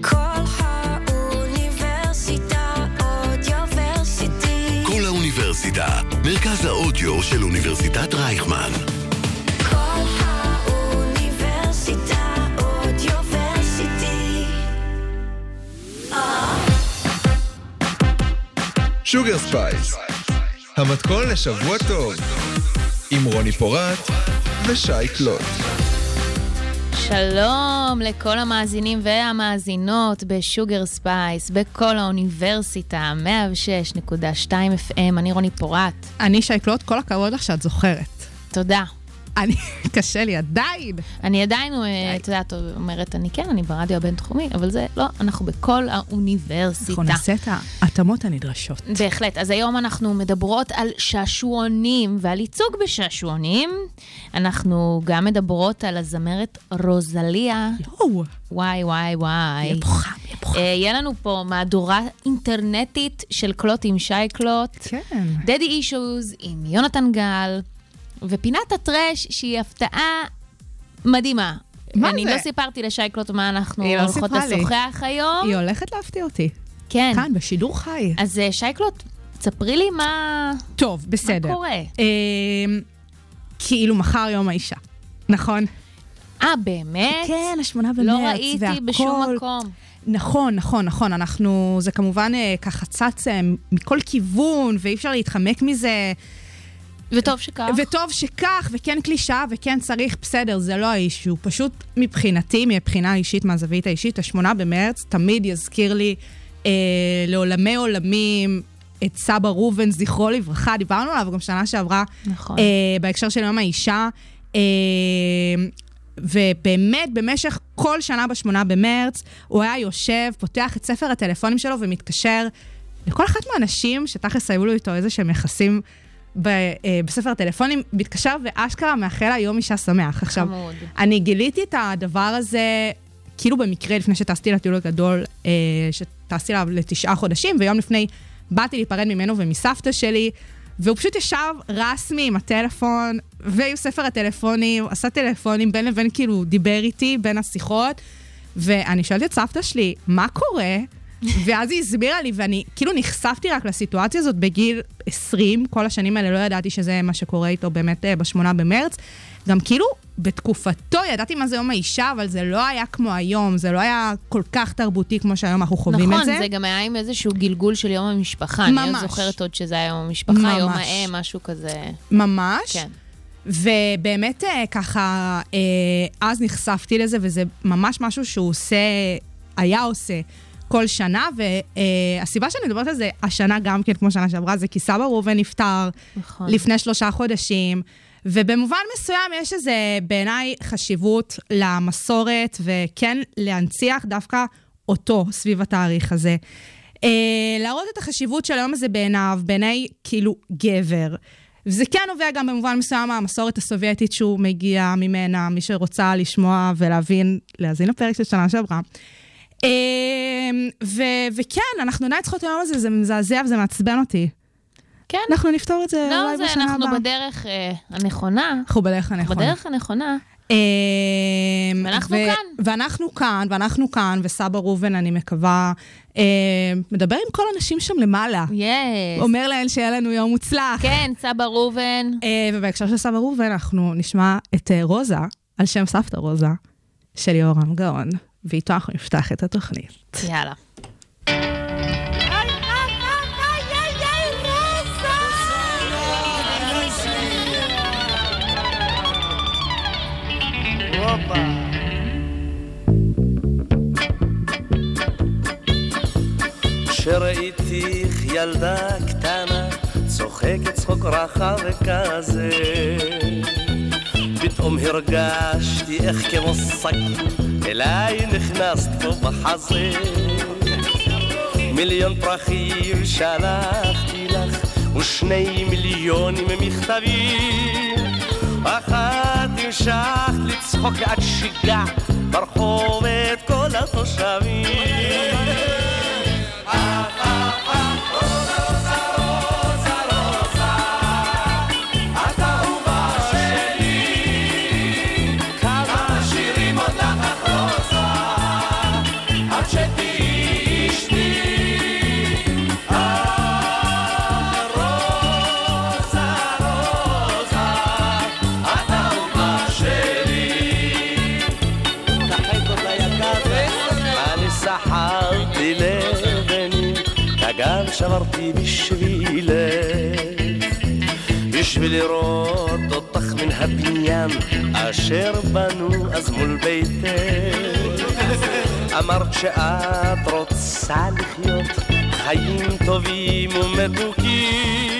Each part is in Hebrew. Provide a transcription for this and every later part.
כל האוניברסיטה Audioversity. כל האוניברסיטה, מרכז האודיו של אוניברסיטת רייכמן. כל האוניברסיטה Audioversity. Sugar Spice, המתכון לשבוע טוב, עם רוני פורט ושי קלוט. שלום לכל המאזינים והמאזינות ב Sugar Spice, בכל האוניברסיטה, 106.2 FM, אני רוני פורט. אני שי קלוט, כל הכבוד לך שאת זוכרת. תודה. אני, קשה לי עדיין. אני עדיין, אה, את יודעת, אומרת, אני כן, אני ברדיו הבינתחומי, אבל זה לא, אנחנו בכל האוניברסיטה. אנחנו נעשה את ההתאמות הנדרשות. בהחלט. אז היום אנחנו מדברות על שעשועונים ועל ייצוג בשעשועונים. אנחנו גם מדברות על הזמרת רוזליה. יואו, וואי, וואי, וואי. יהיה פה חם, יהיה פה חם. אה, יהיה לנו פה מהדורה אינטרנטית של קלוט עם שי קלוט. כן. דדי אישוז עם יונתן גל, ופינת הטרש שהיא הפתעה מדהימה. מה אני זה? לא סיפרתי לשי קלוט מה אנחנו לא הולכות לי. לשוחח היום. היא הולכת להפתיע אותי. כן. כאן, בשידור חי. אז אה, שי קלוט, ספרי לי מה... טוב, בסדר. מה קורה? אמ, כאילו מחר יום האישה, נכון? אה, באמת? כן, השמונה במרץ, לא ראיתי והכל. בשום מקום. נכון, נכון, נכון. אנחנו, זה כמובן אה, ככה צץ אה, מכל כיוון, ואי אפשר להתחמק מזה. וטוב שכך. וטוב שכך, וכן קלישאה, וכן צריך, בסדר, זה לא האישו. פשוט מבחינתי, מבחינה אישית, מהזווית האישית, השמונה במרץ תמיד יזכיר לי אה, לעולמי עולמים את סבא ראובן, זכרו לברכה, דיברנו עליו גם שנה שעברה, נכון. אה, בהקשר של יום האישה. אה, ובאמת, במשך כל שנה בשמונה במרץ, הוא היה יושב, פותח את ספר הטלפונים שלו ומתקשר לכל אחת מהאנשים שתכלס היו לו איתו איזה שהם יחסים ב, אה, בספר הטלפונים, מתקשר ואשכרה מאחל לה יום אישה שמח. עכשיו, חמוד. אני גיליתי את הדבר הזה כאילו במקרה לפני שטסתי לטיול הגדול, אה, שטסתי אליו לתשעה חודשים, ויום לפני באתי להיפרד ממנו ומסבתא שלי, והוא פשוט ישב רסמי עם הטלפון, ועם ספר הטלפונים, עשה טלפונים, בין לבין כאילו דיבר איתי בין השיחות, ואני שואלת את סבתא שלי, מה קורה? ואז היא הסבירה לי, ואני כאילו נחשפתי רק לסיטואציה הזאת בגיל 20, כל השנים האלה לא ידעתי שזה מה שקורה איתו באמת אה, בשמונה במרץ. גם כאילו, בתקופתו ידעתי מה זה יום האישה, אבל זה לא היה כמו היום, זה לא היה כל כך תרבותי כמו שהיום אנחנו חווים נכון, את זה. זה גם היה עם איזשהו גלגול של יום המשפחה. אני ממש. עוד זוכרת עוד שזה היה יום המשפחה, ממש. יום האם, משהו כזה. ממש. כן. ובאמת אה, ככה, אה, אז נחשפתי לזה, וזה ממש משהו שהוא עושה, היה עושה כל שנה, והסיבה שאני מדברת על זה השנה גם כן, כמו שנה שעברה, זה כי סבא ראובן נפטר נכון. לפני שלושה חודשים, ובמובן מסוים יש איזה, בעיניי, חשיבות למסורת, וכן להנציח דווקא אותו סביב התאריך הזה. אה, להראות את החשיבות של היום הזה בעיניו, בעיני כאילו גבר. וזה כן נובע גם במובן מסוים מהמסורת הסובייטית שהוא מגיע ממנה, מי שרוצה לשמוע ולהבין, להאזין לפרק של שנה שעברה. אה, ו- וכן, אנחנו עדיין צריכות היום הזה, זה מזעזע וזה מעצבן אותי. כן. אנחנו נפתור את זה לא, אולי זה בשנה הבאה. אנחנו בדרך אה, הנכונה. אנחנו בדרך הנכונה. בדרך הנכונה. אמ, ואנחנו כאן. ואנחנו כאן, ואנחנו כאן, וסבא ראובן, אני מקווה, אמ, מדבר עם כל הנשים שם למעלה. יס. אומר להן שיהיה לנו יום מוצלח. כן, סבא ראובן. אה, ובהקשר של סבא ראובן, אנחנו נשמע את אה, רוזה, על שם סבתא רוזה, של יהורם גאון, ואיתו אנחנו נפתח את התוכנית. יאללה. כשראיתיך ילדה קטנה, צוחקת צחוק רחב וכזה. פתאום הרגשתי איך כמו שק, אליי נכנסת פה בחזה. מיליון פרחים שלחתי לך, ושני מיליונים מכתבים. אחת המשכת לצחוק עד שיגעת ברחוב את כל התושבים. בשביל לראות אותך מן הבניין. אשר בנו אז מול ביתך. אמרת שאת רוצה לחיות חיים טובים ומתוקים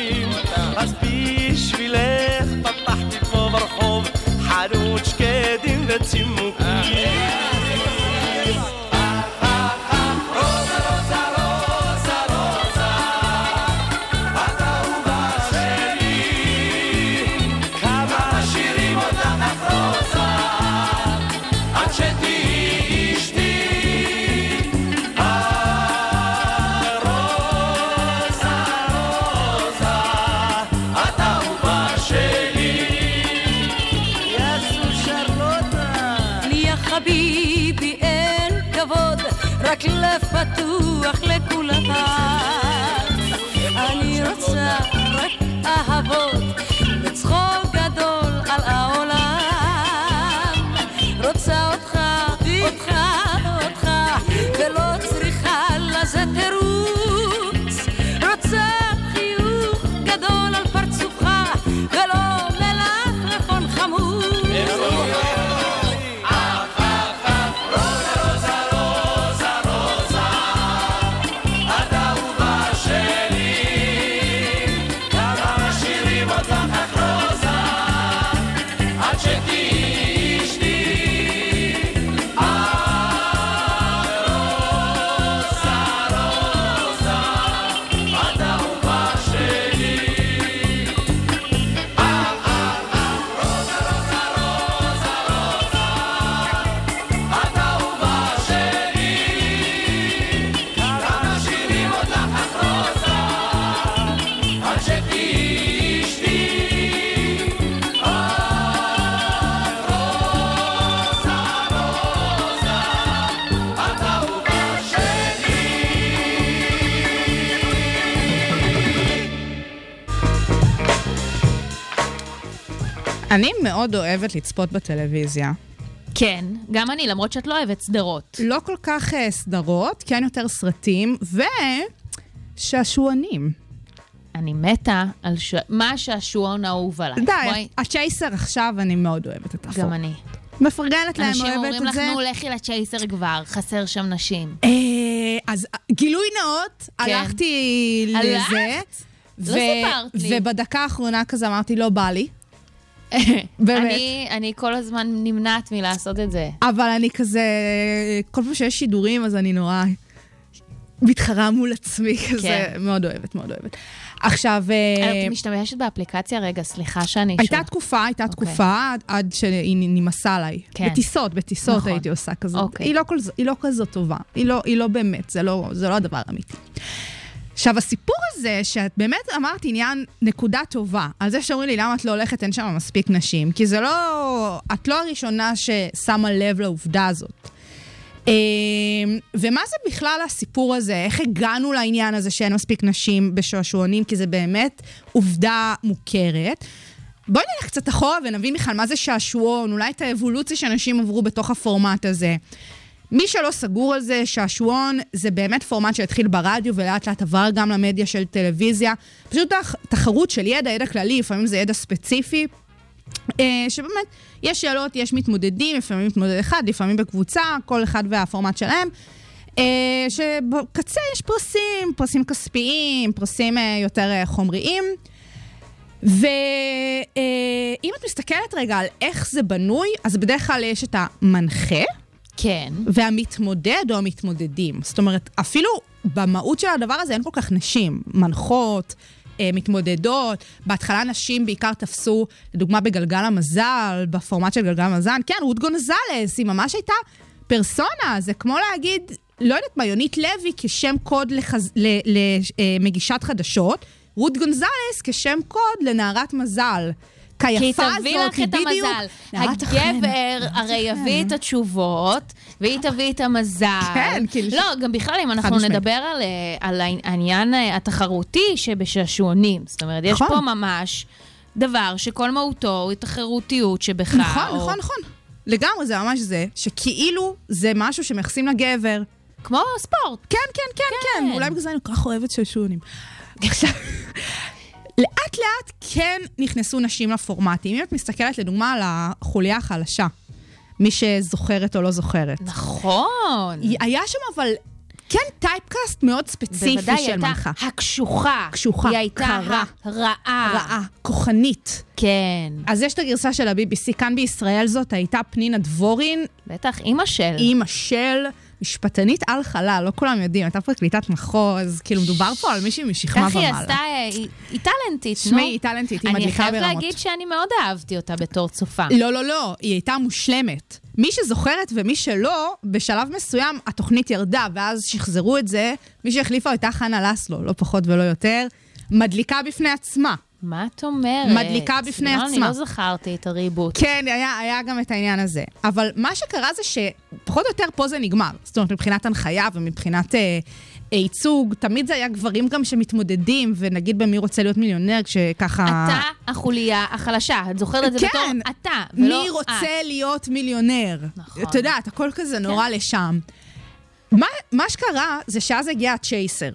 אני מאוד אוהבת לצפות בטלוויזיה. כן, גם אני, למרות שאת לא אוהבת סדרות. לא כל כך אה, סדרות, כן יותר סרטים, ושעשועונים. אני מתה על ש... מה השעשועון האהוב עליי. די, בואי, הצ'ייסר עכשיו, אני מאוד אוהבת את החוק. גם אני. מפרגנת להם, אנשים אוהבת אומרים את לך, זה. נו, לכי לצ'ייסר כבר, חסר שם נשים. אה, אז גילוי נאות, הלכתי הלכת? לזה. לא סיפרת לי. ובדקה האחרונה כזה אמרתי, לא בא לי. באמת. אני, אני כל הזמן נמנעת מלעשות את זה. אבל אני כזה, כל פעם שיש שידורים, אז אני נורא מתחרה מול עצמי, כזה, כן. מאוד אוהבת, מאוד אוהבת. עכשיו, אה, את משתמשת באפליקציה? רגע, סליחה שאני... הייתה שואל. תקופה, הייתה אוקיי. תקופה עד- עד שהיא נמאסה עליי. כן. בטיסות, בטיסות נכון. הייתי עושה כזאת. אוקיי. היא לא כל- היא לא כזאת טובה. היא לא- היא לא באמת, זה לא זה לא הדבר האמיתי. עכשיו, הסיפור הזה, שאת באמת אמרת עניין נקודה טובה, על זה שאומרים לי למה את לא הולכת, אין שם מספיק נשים, כי זה לא... את לא הראשונה ששמה לב לעובדה הזאת. אה, ומה זה בכלל הסיפור הזה? איך הגענו לעניין הזה שאין מספיק נשים בשעשועונים? כי זה באמת עובדה מוכרת. בואי נלך קצת אחורה ונבין בכלל מה זה שעשועון, אולי את האבולוציה שאנשים עברו בתוך הפורמט הזה. מי שלא סגור על זה, שעשועון זה באמת פורמט שהתחיל ברדיו ולאט לאט עבר גם למדיה של טלוויזיה. פשוט תח- תחרות של ידע, ידע כללי, לפעמים זה ידע ספציפי. אה, שבאמת, יש שאלות, יש מתמודדים, לפעמים מתמודד אחד, לפעמים בקבוצה, כל אחד והפורמט שלהם. אה, שבקצה יש פרסים, פרסים כספיים, פרסים אה, יותר חומריים. ואם את מסתכלת רגע על איך זה בנוי, אז בדרך כלל יש את המנחה כן. והמתמודד או המתמודדים. זאת אומרת, אפילו במהות של הדבר הזה אין כל כך נשים. מנחות, אה, מתמודדות. בהתחלה נשים בעיקר תפסו, לדוגמה בגלגל המזל, בפורמט של גלגל המזל. כן, רות גונזלס, היא ממש הייתה פרסונה. זה כמו להגיד, לא יודעת מה, יונית לוי כשם קוד לחז... למגישת חדשות, רות גונזלס כשם קוד לנערת מזל. כי כיפה הזאת, תביא לך את בדיוק המזל. הגבר הרי יביא את התשובות, והיא תביא את המזל. כן, כאילו לא, גם בכלל, אם אנחנו. נדבר על, על העניין אה, התחרותי שבשעשועונים, זאת אומרת, יש נכון. פה ממש דבר שכל מהותו הוא התחרותיות שבך. נכון, נכון, נכון. לגמרי, זה ממש זה, שכאילו זה משהו שמייחסים לגבר. כמו ספורט. כן, כן, כן, כן. כן. אולי בגלל זה אני כל כך אוהבת שעשועונים. לאט לאט כן נכנסו נשים לפורמטים. אם את מסתכלת לדוגמה על החוליה החלשה, מי שזוכרת או לא זוכרת. נכון. היה שם אבל כן טייפקאסט מאוד ספציפי בוודאי, היא של הייתה מנחה. הקשוחה. קשוחה, היא הייתה קרה. הרעה. רעה, כוחנית. כן. אז יש את הגרסה של ה-BBC, כאן בישראל זאת הייתה פנינה דבורין, בטח, אימא של. אימא של משפטנית על חלל, לא כולם יודעים, הייתה פרקליטת מחוז, כאילו מדובר פה על מישהי משכמה כך היא ומעלה. עשתה, אה, היא היא טאלנטית, נו. שמעי, היא טאלנטית, היא אני מדליקה חייבת ברמות. להגיד שאני מאוד אהבתי אותה בתור צופה. לא, לא, לא, היא הייתה מושלמת. מי שזוכרת ומי שלא, בשלב מסוים התוכנית ירדה, ואז שחזרו את זה, מי שהחליפה הייתה חנה לסלו, לא פחות ולא יותר, מדליקה בפני עצמה. מה את אומרת? מדליקה בפני לא, עצמה. אני לא זכרתי את הריבוט. כן, היה, היה גם את העניין הזה. אבל מה שקרה זה שפחות או יותר פה זה נגמר. זאת אומרת, מבחינת הנחיה ומבחינת אה, ייצוג, תמיד זה היה גברים גם שמתמודדים, ונגיד במי רוצה להיות מיליונר, כשככה... אתה החוליה החלשה, את זוכרת את זה כן. בתור אתה, ולא מי את. רוצה להיות מיליונר? נכון. את יודעת, הכל כזה נורא לשם. מה, מה שקרה זה שאז הגיע הצ'ייסר.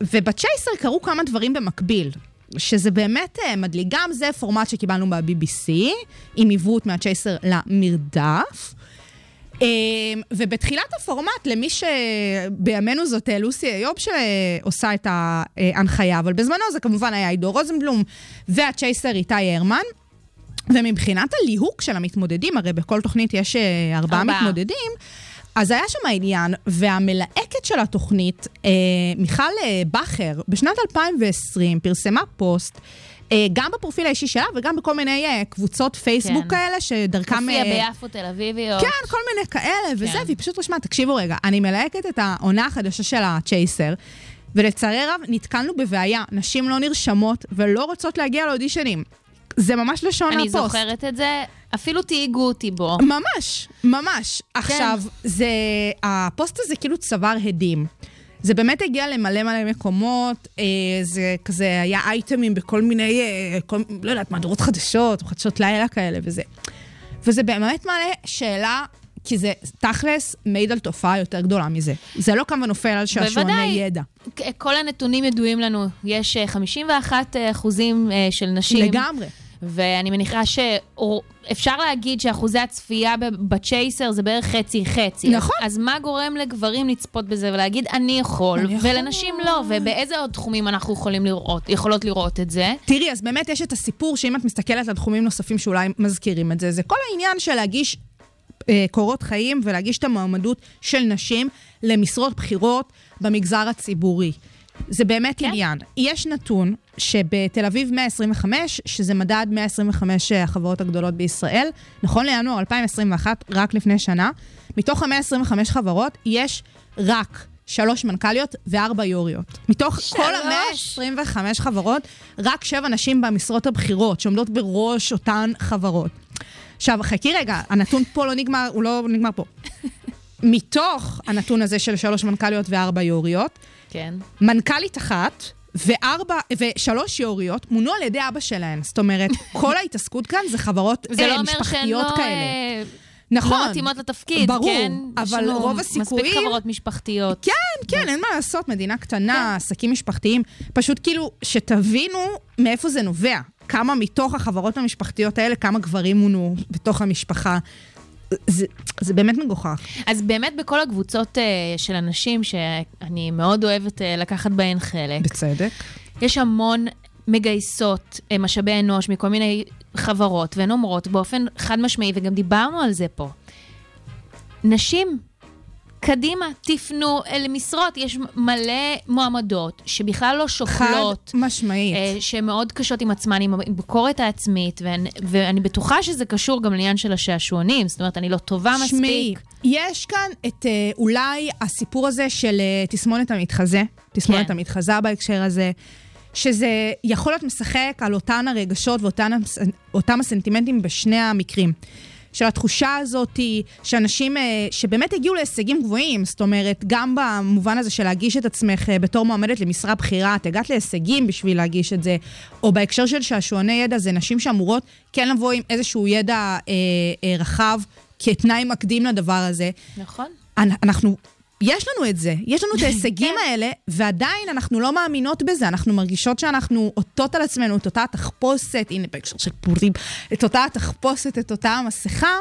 ובצ'ייסר קרו כמה דברים במקביל. שזה באמת אה, מדליק. גם זה פורמט שקיבלנו מה-BBC, עם עיוות מהצ'ייסר למרדף. אה, ובתחילת הפורמט, למי שבימינו זאת אה, לוסי איוב שעושה את ההנחיה, אבל בזמנו זה כמובן היה עידו רוזנבלום והצ'ייסר איתי הרמן. ומבחינת הליהוק של המתמודדים, הרי בכל תוכנית יש ארבעה ארבעה. מתמודדים, אז היה שם העניין, והמלהקת של התוכנית, אה, מיכל אה, בכר, בשנת 2020 פרסמה פוסט, אה, גם בפרופיל האישי שלה וגם בכל מיני אה, קבוצות פייסבוק כן. כאלה, שדרכם... הופיע אה, ביפו תל אביביות. כן, כל מיני כאלה וזה, כן. והיא פשוט רשמה, תקשיבו רגע, אני מלהקת את העונה החדשה של ה Chaser, ולצערי רב נתקלנו בבעיה, נשים לא נרשמות ולא רוצות להגיע לאודישנים. זה ממש לשון אני הפוסט. זוכרת את זה, אפילו תייגו אותי בו. ממש, ממש. כן. עכשיו, זה, הפוסט הזה כאילו צבר הדים. זה באמת הגיע למלא מלא מקומות, אה, זה כזה היה אייטמים בכל מיני, אה, כל, לא יודעת, מהדורות חדשות, חדשות לילה כאלה וזה. וזה באמת מעלה שאלה, כי זה תכלס מעיד על תופעה יותר גדולה מזה. זה לא כמה נופל על שעשועוני בוודאי. ידע. כ- כל הנתונים ידועים לנו. יש אה, 51 אחוזים אה, של נשים. לגמרי. ואני מניחה שאפשר להגיד שאחוזי הצפייה בצ'ייסר זה בערך חצי-חצי. נכון. אז, אז מה גורם לגברים לצפות בזה ולהגיד, אני יכול, אני יכול. ולנשים לא, ובאיזה עוד תחומים אנחנו יכולים לראות, יכולות לראות את זה? תראי, אז באמת יש את הסיפור שאם את מסתכלת על תחומים נוספים שאולי מזכירים את זה, זה כל העניין של להגיש אה, קורות חיים ולהגיש את המועמדות של נשים למשרות בכירות במגזר הציבורי. זה באמת כן. עניין. יש נתון שבתל אביב 125, שזה מדד 125 החברות הגדולות בישראל, נכון לינואר 2021, רק לפני שנה, מתוך ה-125 חברות יש רק שלוש מנכ"ליות וארבע יו"ריות. מתוך שלוש? כל ה-125 חברות, רק שבע נשים במשרות הבכירות, שעומדות בראש אותן חברות. עכשיו, חכי רגע, הנתון פה לא נגמר, הוא לא נגמר פה. מתוך הנתון הזה של שלוש מנכ"ליות וארבע יו"ריות, כן. מנכ"לית אחת וארבע, ושלוש יו"ריות מונו על ידי אבא שלהן. זאת אומרת, כל ההתעסקות כאן זה חברות זה אה, לא אומר שהן משפחתיות לא, כאלה. אה, נכון. לא מתאימות לתפקיד, ברור, כן? יש אבל רוב מספיק הסיכויים- חברות משפחתיות. כן, כן, אין מה לעשות, מדינה קטנה, עסקים משפחתיים. פשוט כאילו, שתבינו מאיפה זה נובע. כמה מתוך החברות המשפחתיות האלה, כמה גברים מונו בתוך המשפחה. זה, זה באמת מגוחך. אז באמת בכל הקבוצות אה, של אנשים שאני מאוד אוהבת אה, לקחת בהן חלק, בצדק. יש המון מגייסות אה, משאבי אנוש מכל מיני חברות, והן אומרות באופן חד משמעי, וגם דיברנו על זה פה, נשים, קדימה, תפנו אל משרות. יש מלא מועמדות שבכלל לא חד שוקלות. משמעית. אה, שהן מאוד קשות עם עצמן, עם הביקורת העצמית, ואני, ואני בטוחה שזה קשור גם לעניין של השעשועונים, זאת אומרת, אני לא טובה שמעי, מספיק. יש כאן את אה, אולי הסיפור הזה של אה, תסמונת המתחזה, תסמונת כן. המתחזה בהקשר הזה, שזה יכול להיות משחק על אותן הרגשות ואותם הס- אותם הסנטימנטים בשני המקרים. של התחושה הזאת שאנשים אה, שבאמת הגיעו להישגים גבוהים, זאת אומרת, גם במובן הזה של להגיש את עצמך אה, בתור מועמדת למשרה בכירה, את הגעת להישגים בשביל להגיש את זה, או בהקשר של שעשועוני ידע, זה נשים שאמורות כן לבוא עם איזשהו ידע אה, אה, רחב כתנאי מקדים לדבר הזה. נכון. אנ- אנחנו יש לנו את זה, יש לנו את ההישגים האלה, ועדיין אנחנו לא מאמינות בזה, אנחנו מרגישות שאנחנו עוטות על עצמנו את אותה התחפושת, הנה בהקשר של פורים, את אותה התחפושת, את אותה המסכה,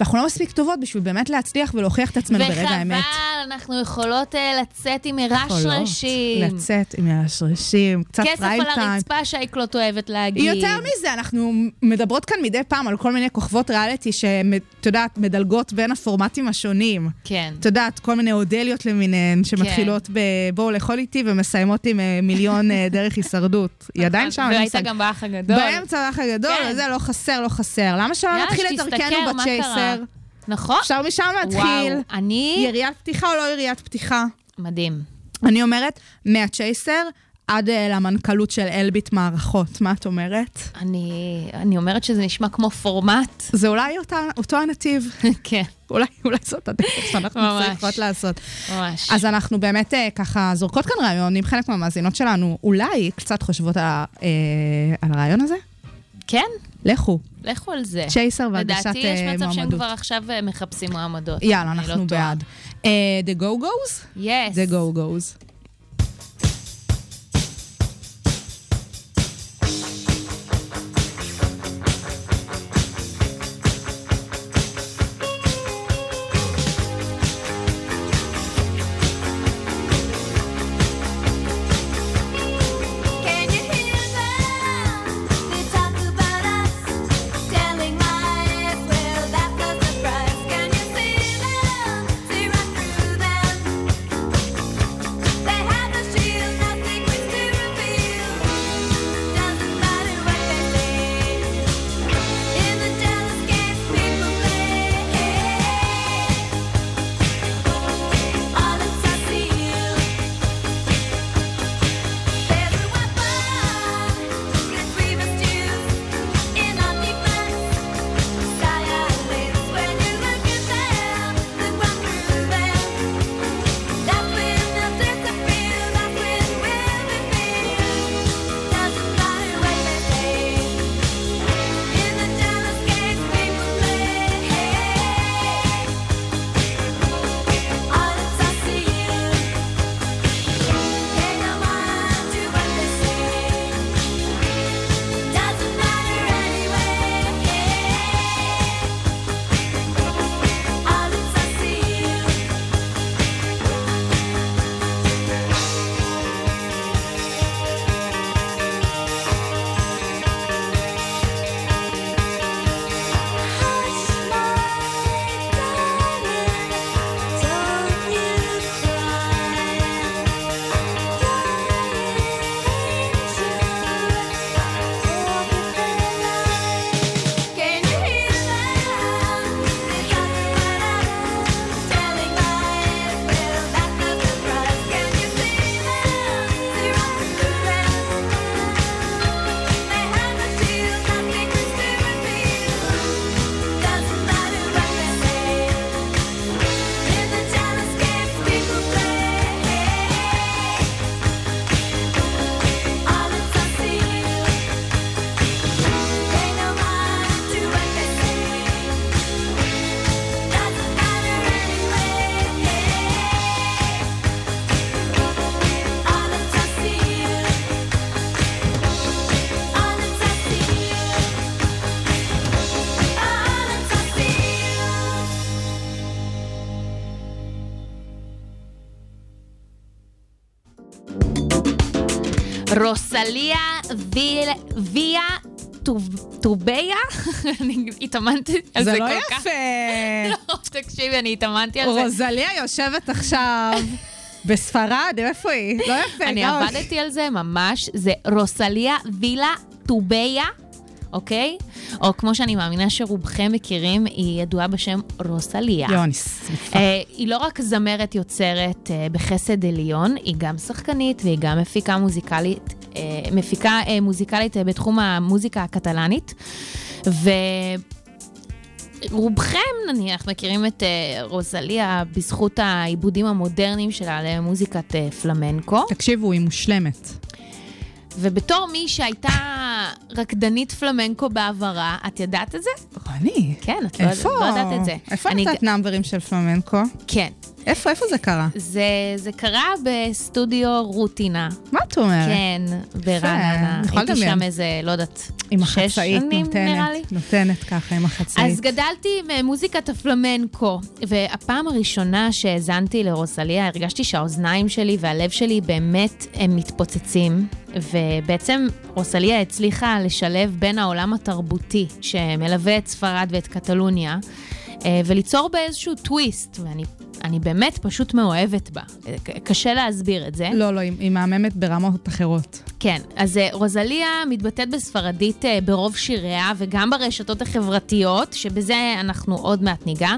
ואנחנו לא מספיק טובות בשביל באמת להצליח ולהוכיח את עצמנו ברגע האמת. וחבל, אנחנו יכולות אה, לצאת עם מרשרשים. יכולות לצאת עם מרשרשים, קצת כסף פריים על טיים. הרצפה שייקלוט אוהבת להגיד. יותר מזה, אנחנו מדברות כאן מדי פעם על כל מיני כוכבות ריאליטי שאת יודעת, מדלגות בין הפורמטים השונים. כן. את יודעת, כל מיני אודליות למיניהן שמתחילות ב... בואו לאכול איתי ומסיימות עם אה, מיליון אה, דרך הישרדות. היא עדיין שם, אין לי והיית מושג. גם באח הגדול. באמצע האח הגדול, כן. זה לא חסר, לא חסר. למה שלא נתחיל את דרכנו בצ'ייסר? קרה? נכון. אפשר משם להתחיל. וואו, אני... יריית פתיחה או לא יריית פתיחה? מדהים. אני אומרת, מהצ'ייסר עד אה, למנכ"לות של אלביט מערכות. מה את אומרת? אני, אני אומרת שזה נשמע כמו פורמט. זה אולי אותה, אותו הנתיב. כן, אולי, אולי זאת הדרך שאנחנו. צריכות לעשות. ממש. אז אנחנו באמת אה, ככה זורקות כאן רעיון, אם חלק מהמאזינות שלנו אולי קצת חושבות על, ה- אה, על הרעיון הזה, כן, לכו, לכו על זה. צ'ייסר והגשת לדעתי יש אה, מצב שהם מועמדות. כבר עכשיו אה, מחפשים מועמדות. יאללה, אנחנו לא. בעד. אה, The Go Goes? Yes. The Go רוסליה ויל- ויה טוב- טוביה? אני התאמנתי על זה זה כל לא כך. יפה. לא, תקשיבי, אני התאמנתי על זה. רוזליה יושבת עכשיו בספרד, איפה היא? לא יפה. אני. עבדתי על זה ממש, זה רוסליה וילה טוביה, אוקיי? או כמו שאני מאמינה שרובכם מכירים, היא ידועה בשם רוסליה. שמחה. אה, היא לא רק זמרת יוצרת אה, בחסד עליון, היא גם שחקנית והיא גם מפיקה מוזיקלית, מפיקה אה, מוזיקלית אה, בתחום המוזיקה הקטלנית. ורובכם נניח מכירים את אה, רוזליה בזכות העיבודים המודרניים שלה למוזיקת אה, פלמנקו. תקשיבו, היא מושלמת. ובתור מי שהייתה רקדנית פלמנקו בעברה, את ידעת את זה? רוני, כן, את לא, איפה? לא ידעת את זה. איפה אני נתת ג- נאמברים של פלמנקו? כן. איפה, איפה זה קרה? זה, זה קרה בסטודיו רוטינה. מה את אומרת? כן, ברעננה. יכולה הייתי. שם איזה, לא יודעת, עם החצאית שנים נראה לי. נותנת, נותנת ככה עם החצאית. אז גדלתי עם אה, מוזיקת הפלמנקו, והפעם הראשונה שהאזנתי לרוסליה, הרגשתי שהאוזניים שלי והלב שלי באמת הם מתפוצצים, ובעצם רוסליה הצליחה לשלב בין העולם התרבותי שמלווה את ספרד ואת קטלוניה, אה, וליצור בה איזשהו טוויסט, ואני אני באמת פשוט מאוהבת בה. קשה להסביר את זה. לא, לא, היא היא מהממת ברמות אחרות. כן, אז אה, רוזליה מתבטאת בספרדית אה, ברוב שיריה וגם ברשתות החברתיות, שבזה אנחנו עוד מעט ניגע,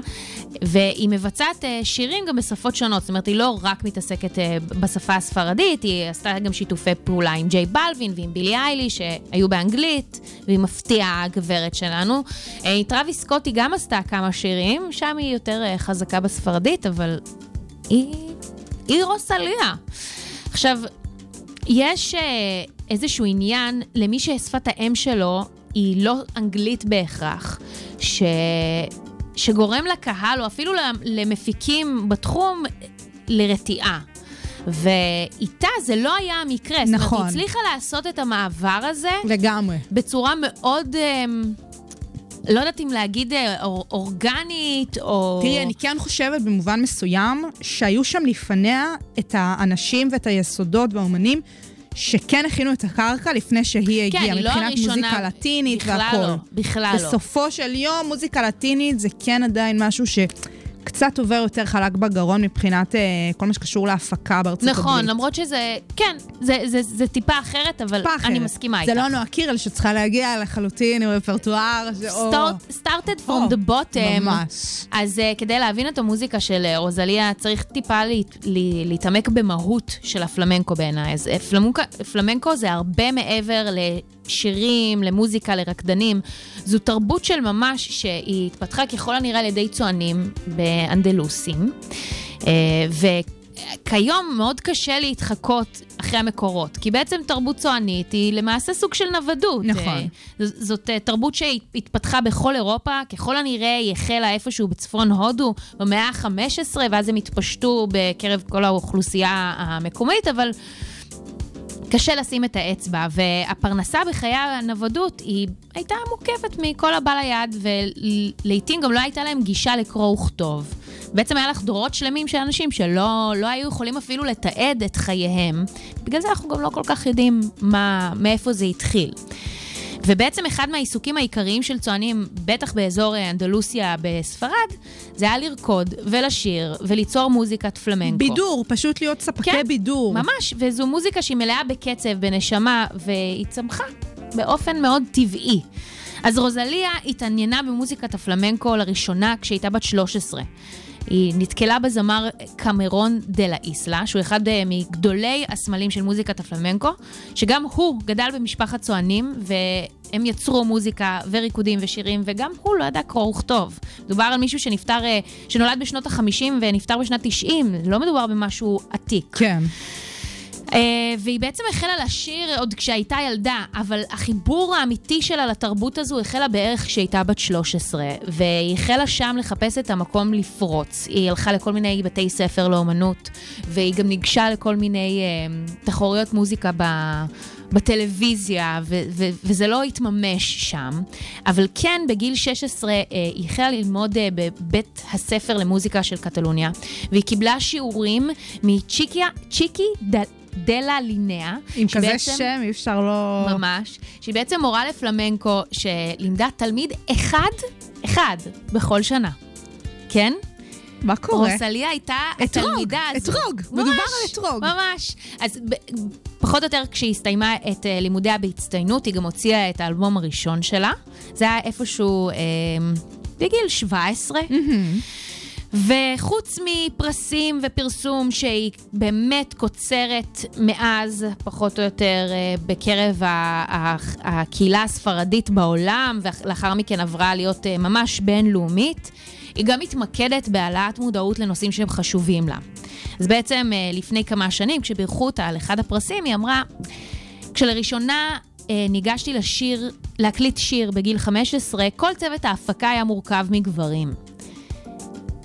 והיא מבצעת אה, שירים גם בשפות שונות, זאת אומרת, היא לא רק מתעסקת בשפה הספרדית, היא עשתה גם שיתופי פעולה עם ג'יי בלווין ועם בילי איילי, שהיו באנגלית, והיא מפתיעה הגברת שלנו. עם טרוויס סקוט היא גם עשתה כמה שירים, שם היא יותר חזקה בספרדית, אבל היא, היא רוסליה. עכשיו, יש אה, איזשהו עניין למי ששפת האם שלו היא לא אנגלית בהכרח, ש... שגורם לקהל, או אפילו למפיקים בתחום, לרתיעה. ואיתה זה לא היה המקרה. זאת אומרת, נכון. היא הצליחה לעשות את המעבר הזה לגמרי. בצורה מאוד, אה, לא יודעת אם להגיד אה, אור, אורגנית, או... תראי, אני כן חושבת במובן מסוים שהיו שם לפניה את האנשים ואת היסודות והאומנים שכן הכינו את הקרקע לפני שהיא הגיעה, היא לא מבחינת הראשונה. מוזיקה לטינית בכלל והכול. לא, בכלל לא. בסופו של יום, מוזיקה לטינית זה כן עדיין משהו שקצת עובר יותר חלק בגרון מבחינת אה, כל מה שקשור להפקה בארצות הברית. נכון, למרות שזה, כן, זה, זה, זה טיפה אחרת, אבל טיפה אחרת. אני מסכימה איתך. זה לא נועה קירל שצריכה להגיע לחלוטין עם רפרטואר. started from או, the bottom. ממש. אז uh, כדי להבין את המוזיקה של uh, רוזליה, צריך טיפה להת, לה, להתעמק במהות של הפלמנקו בעיניי. אז פלמונקה, פלמנקו זה הרבה מעבר לשירים, למוזיקה, לרקדנים. זו תרבות של ממש שהיא התפתחה ככל הנראה על ידי צוענים באנדלוסים. Uh, ו... כיום מאוד קשה להתחקות אחרי המקורות, כי בעצם תרבות צוענית היא למעשה סוג של נוודות. נכון. אה, ז- זאת אה, תרבות שהתפתחה בכל אירופה, ככל הנראה היא החלה איפשהו בצפון הודו במאה ה-15, ואז הם התפשטו בקרב כל האוכלוסייה המקומית, אבל קשה לשים את האצבע, והפרנסה בחיי הנוודות היא הייתה מורכבת מכל הבא ליד, ולעיתים גם לא הייתה להם גישה לקרוא וכתוב. בעצם היה לך דורות שלמים של אנשים שלא לא היו יכולים אפילו לתעד את חייהם. בגלל זה אנחנו גם לא כל כך יודעים מה, מאיפה זה התחיל. ובעצם אחד מהעיסוקים העיקריים של צוענים, בטח באזור אה, אנדלוסיה בספרד, זה היה לרקוד ולשיר וליצור מוזיקת פלמנקו. בידור, פשוט להיות ספקי כן, בידור. ממש, וזו מוזיקה שהיא מלאה בקצב, בנשמה, והיא צמחה באופן מאוד טבעי. אז רוזליה התעניינה במוזיקת הפלמנקו לראשונה כשהייתה בת 13. היא נתקלה בזמר קמרון דה לה איסלה, שהוא אחד אה, מגדולי הסמלים של מוזיקת הפלמנקו, שגם הוא גדל במשפחת צוענים, והם יצרו מוזיקה וריקודים ושירים, וגם הוא לא ידע קרוא וכתוב. מדובר על מישהו שנפטר, אה, שנולד בשנות ה-50 ונפטר בשנת 90, לא מדובר במשהו עתיק. כן. Uh, והיא בעצם החלה לשיר עוד כשהייתה ילדה, אבל החיבור האמיתי שלה לתרבות הזו החלה בערך כשהייתה בת 13, והיא החלה שם לחפש את המקום לפרוץ. היא הלכה לכל מיני בתי ספר לאומנות, והיא גם ניגשה לכל מיני uh, תחרויות מוזיקה ב... בטלוויזיה, ו- ו- וזה לא התממש שם. אבל כן, בגיל 16 אה, היא החלה ללמוד אה, בבית הספר למוזיקה של קטלוניה, והיא קיבלה שיעורים מצ'יקיה, צ'יקי ד... דלה לינאה. עם כזה שם אי אפשר לא... ממש, שהיא בעצם מורה לפלמנקו שלימדה תלמיד אחד, אחד, בכל שנה. כן? מה קורה? רוסליה הייתה אתרוג, התלמידה הזו. אתרוג, מדובר ממש, על אתרוג. ממש. אז פחות או יותר כשהיא הסתיימה את אה, לימודיה בהצטיינות, היא גם הוציאה את האלבום הראשון שלה. זה היה איפשהו אה, בגיל 17. וחוץ מפרסים ופרסום שהיא באמת קוצרת מאז, פחות או יותר, אה, בקרב הקהילה הספרדית בעולם, ולאחר מכן עברה להיות אה, ממש בינלאומית, היא גם מתמקדת בהעלאת מודעות לנושאים שהם חשובים לה. אז בעצם אה, לפני כמה שנים, כשבירכו אותה על אחד הפרסים, היא אמרה, כשלראשונה ניגשתי לשיר, להקליט שיר בגיל 15, כל צוות ההפקה היה מורכב מגברים.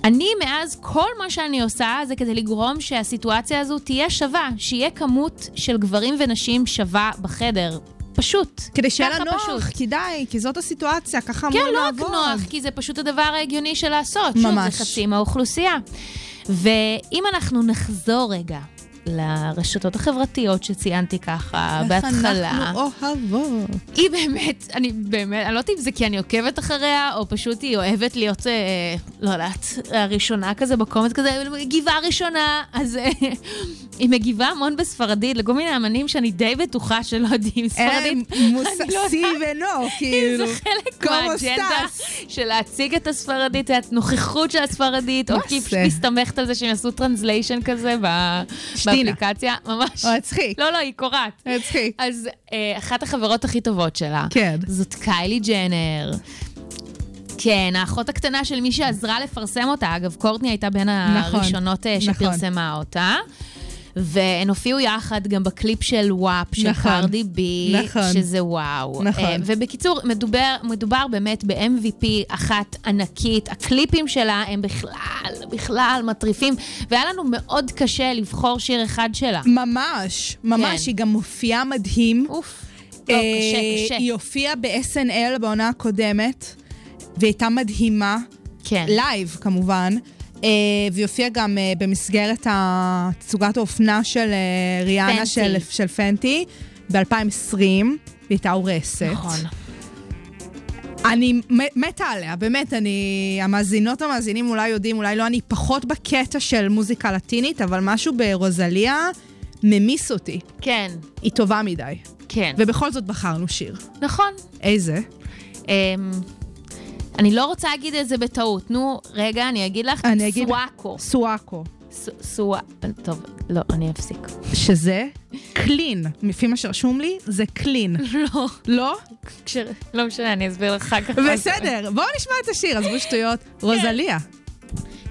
אני מאז, כל מה שאני עושה זה כדי לגרום שהסיטואציה הזו תהיה שווה, שיהיה כמות של גברים ונשים שווה בחדר. פשוט. כדי שיהיה לה נוח, פשוט. כי די, כי זאת הסיטואציה, ככה כן, אמורים לא רק לעבוד. נוח, כי זה פשוט הדבר ההגיוני של לעשות. ממש. שוב, זה חצי מהאוכלוסייה. ואם אנחנו נחזור רגע לרשתות החברתיות שציינתי ככה בהתחלה, איך אנחנו אוהבות. היא באמת, אני באמת, אני לא יודעת אם זה כי אני עוקבת אחריה, או פשוט היא אוהבת להיות, אה, לא יודעת, הראשונה כזה בקומץ כזה, מגיבה ראשונה, אז אה, היא מגיבה המון בספרדית, לכל מיני אמנים שאני די בטוחה שלא יודעים הם ספרדית. מוס... אני לא סי יודעת ונו, אם כאילו. זה חלק כמו מהאג'נדה. של להציג את הספרדית, את הנוכחות של הספרדית, או כי? פשוט מסתמכת על זה שהם יעשו translation כזה ב- שתינה. באפליקציה, ממש. או, הצחיק. לא, לא, היא קורעת. הצחיק. אז אה, אחת החברות הכי טובות שלה, כן. זאת קיילי ג'נר. כן, האחות הקטנה של מי שעזרה לפרסם אותה. אגב, קורטני הייתה בין נכון, הראשונות אה, נכון. שפרסמה אותה. והן הופיעו יחד גם בקליפ של WAP, של נכון, קרדי בי, נכון. שזה וואו. נכון. אה, ובקיצור, מדובר, מדובר באמת ב-MVP אחת ענקית. הקליפים שלה הם בכלל, בכלל מטריפים, והיה לנו מאוד קשה לבחור שיר אחד שלה. ממש, ממש, כן. היא גם מופיעה מדהים. אוף. לא, אה, קשה, קשה. היא הופיעה ב-SNL בעונה הקודמת, והיא הייתה מדהימה. כן. live כמובן. אה, והיא הופיעה גם אה, במסגרת תצוגת האופנה של אה, ריאנה Fenty. של, של Fenty ב-2020, והיא הייתה הורסת. נכון. אני מתה עליה, באמת, אני... המאזינות המאזינים אולי יודעים, אולי לא, אני פחות בקטע של מוזיקה לטינית, אבל משהו ברוזליה ממיס אותי. כן, היא טובה מדי. כן. ובכל זאת בחרנו שיר. נכון. איזה? אמ, אני לא רוצה להגיד את זה בטעות. נו, רגע, אני אגיד לך. אני אגיד- סוואקו. סואקו. ס- סווא... טוב, לא, אני אפסיק. שזה קלין. לפי מה שרשום לי, זה קלין. לא. לא? לא משנה, אני אסביר לך אחר כך. בסדר, בואו נשמע את השיר, עזבו שטויות. רוזליה.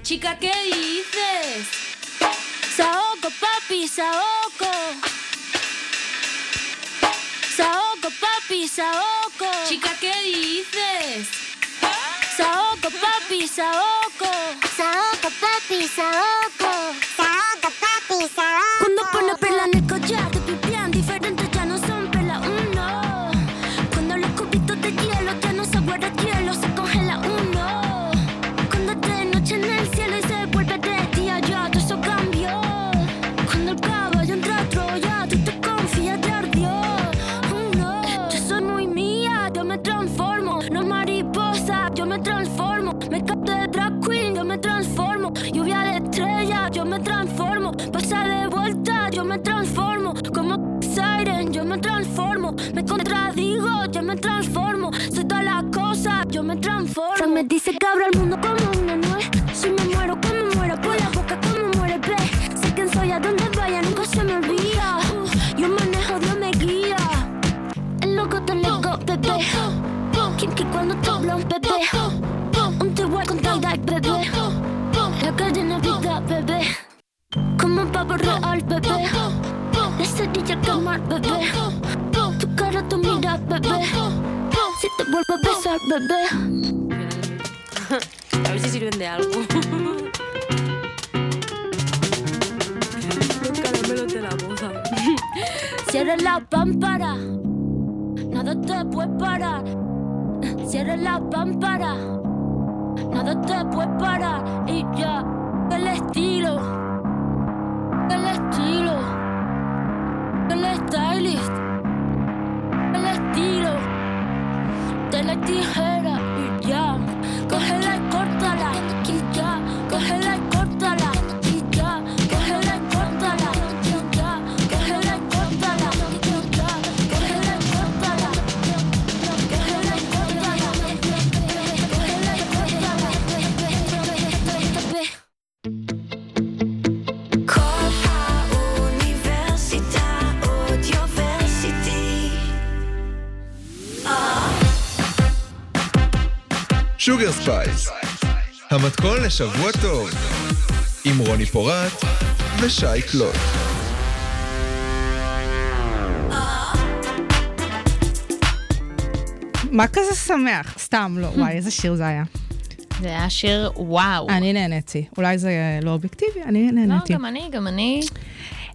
Chica, ¿qué dices? Saoco, papi, saoco. Saoco, papi, saoco. Chica, ¿qué dices? Saoco, papi, saoco. Saoco, papi. Saoco, yo me transformo. Me dice que abro el mundo como una nuez. Si me muero, como muero, por la boca, como muere, ve. Sé quién soy, a donde vaya, nunca se me olvida. Uh, yo manejo, Dios me guía. El loco te lego, bebé. Kim que cuando te habla un bebé. Un te voy con tal bebé. La calle Navidad, bebé. Como un pavo real, bebé. La cerilla quemar, bebé. Tu cara, tu mira, bebé. Vuelvo a besar, bebé. A ver si sirven de algo. Los caramelos de la boda. Cierra la pámpara. Nada te puede parar. Cierra la pámpara. Nada te puede parar. Y ya. El estilo. El estilo. El stylist. the hurt Spice, המתכון לשבוע טוב, עם רוני פורט ושי קלוט. מה כזה שמח? סתם, לא, וואי, איזה שיר זה היה. זה היה שיר וואו. אני נהניתי. אולי זה לא אובייקטיבי, אני לא, נהניתי. גם אני, גם אני.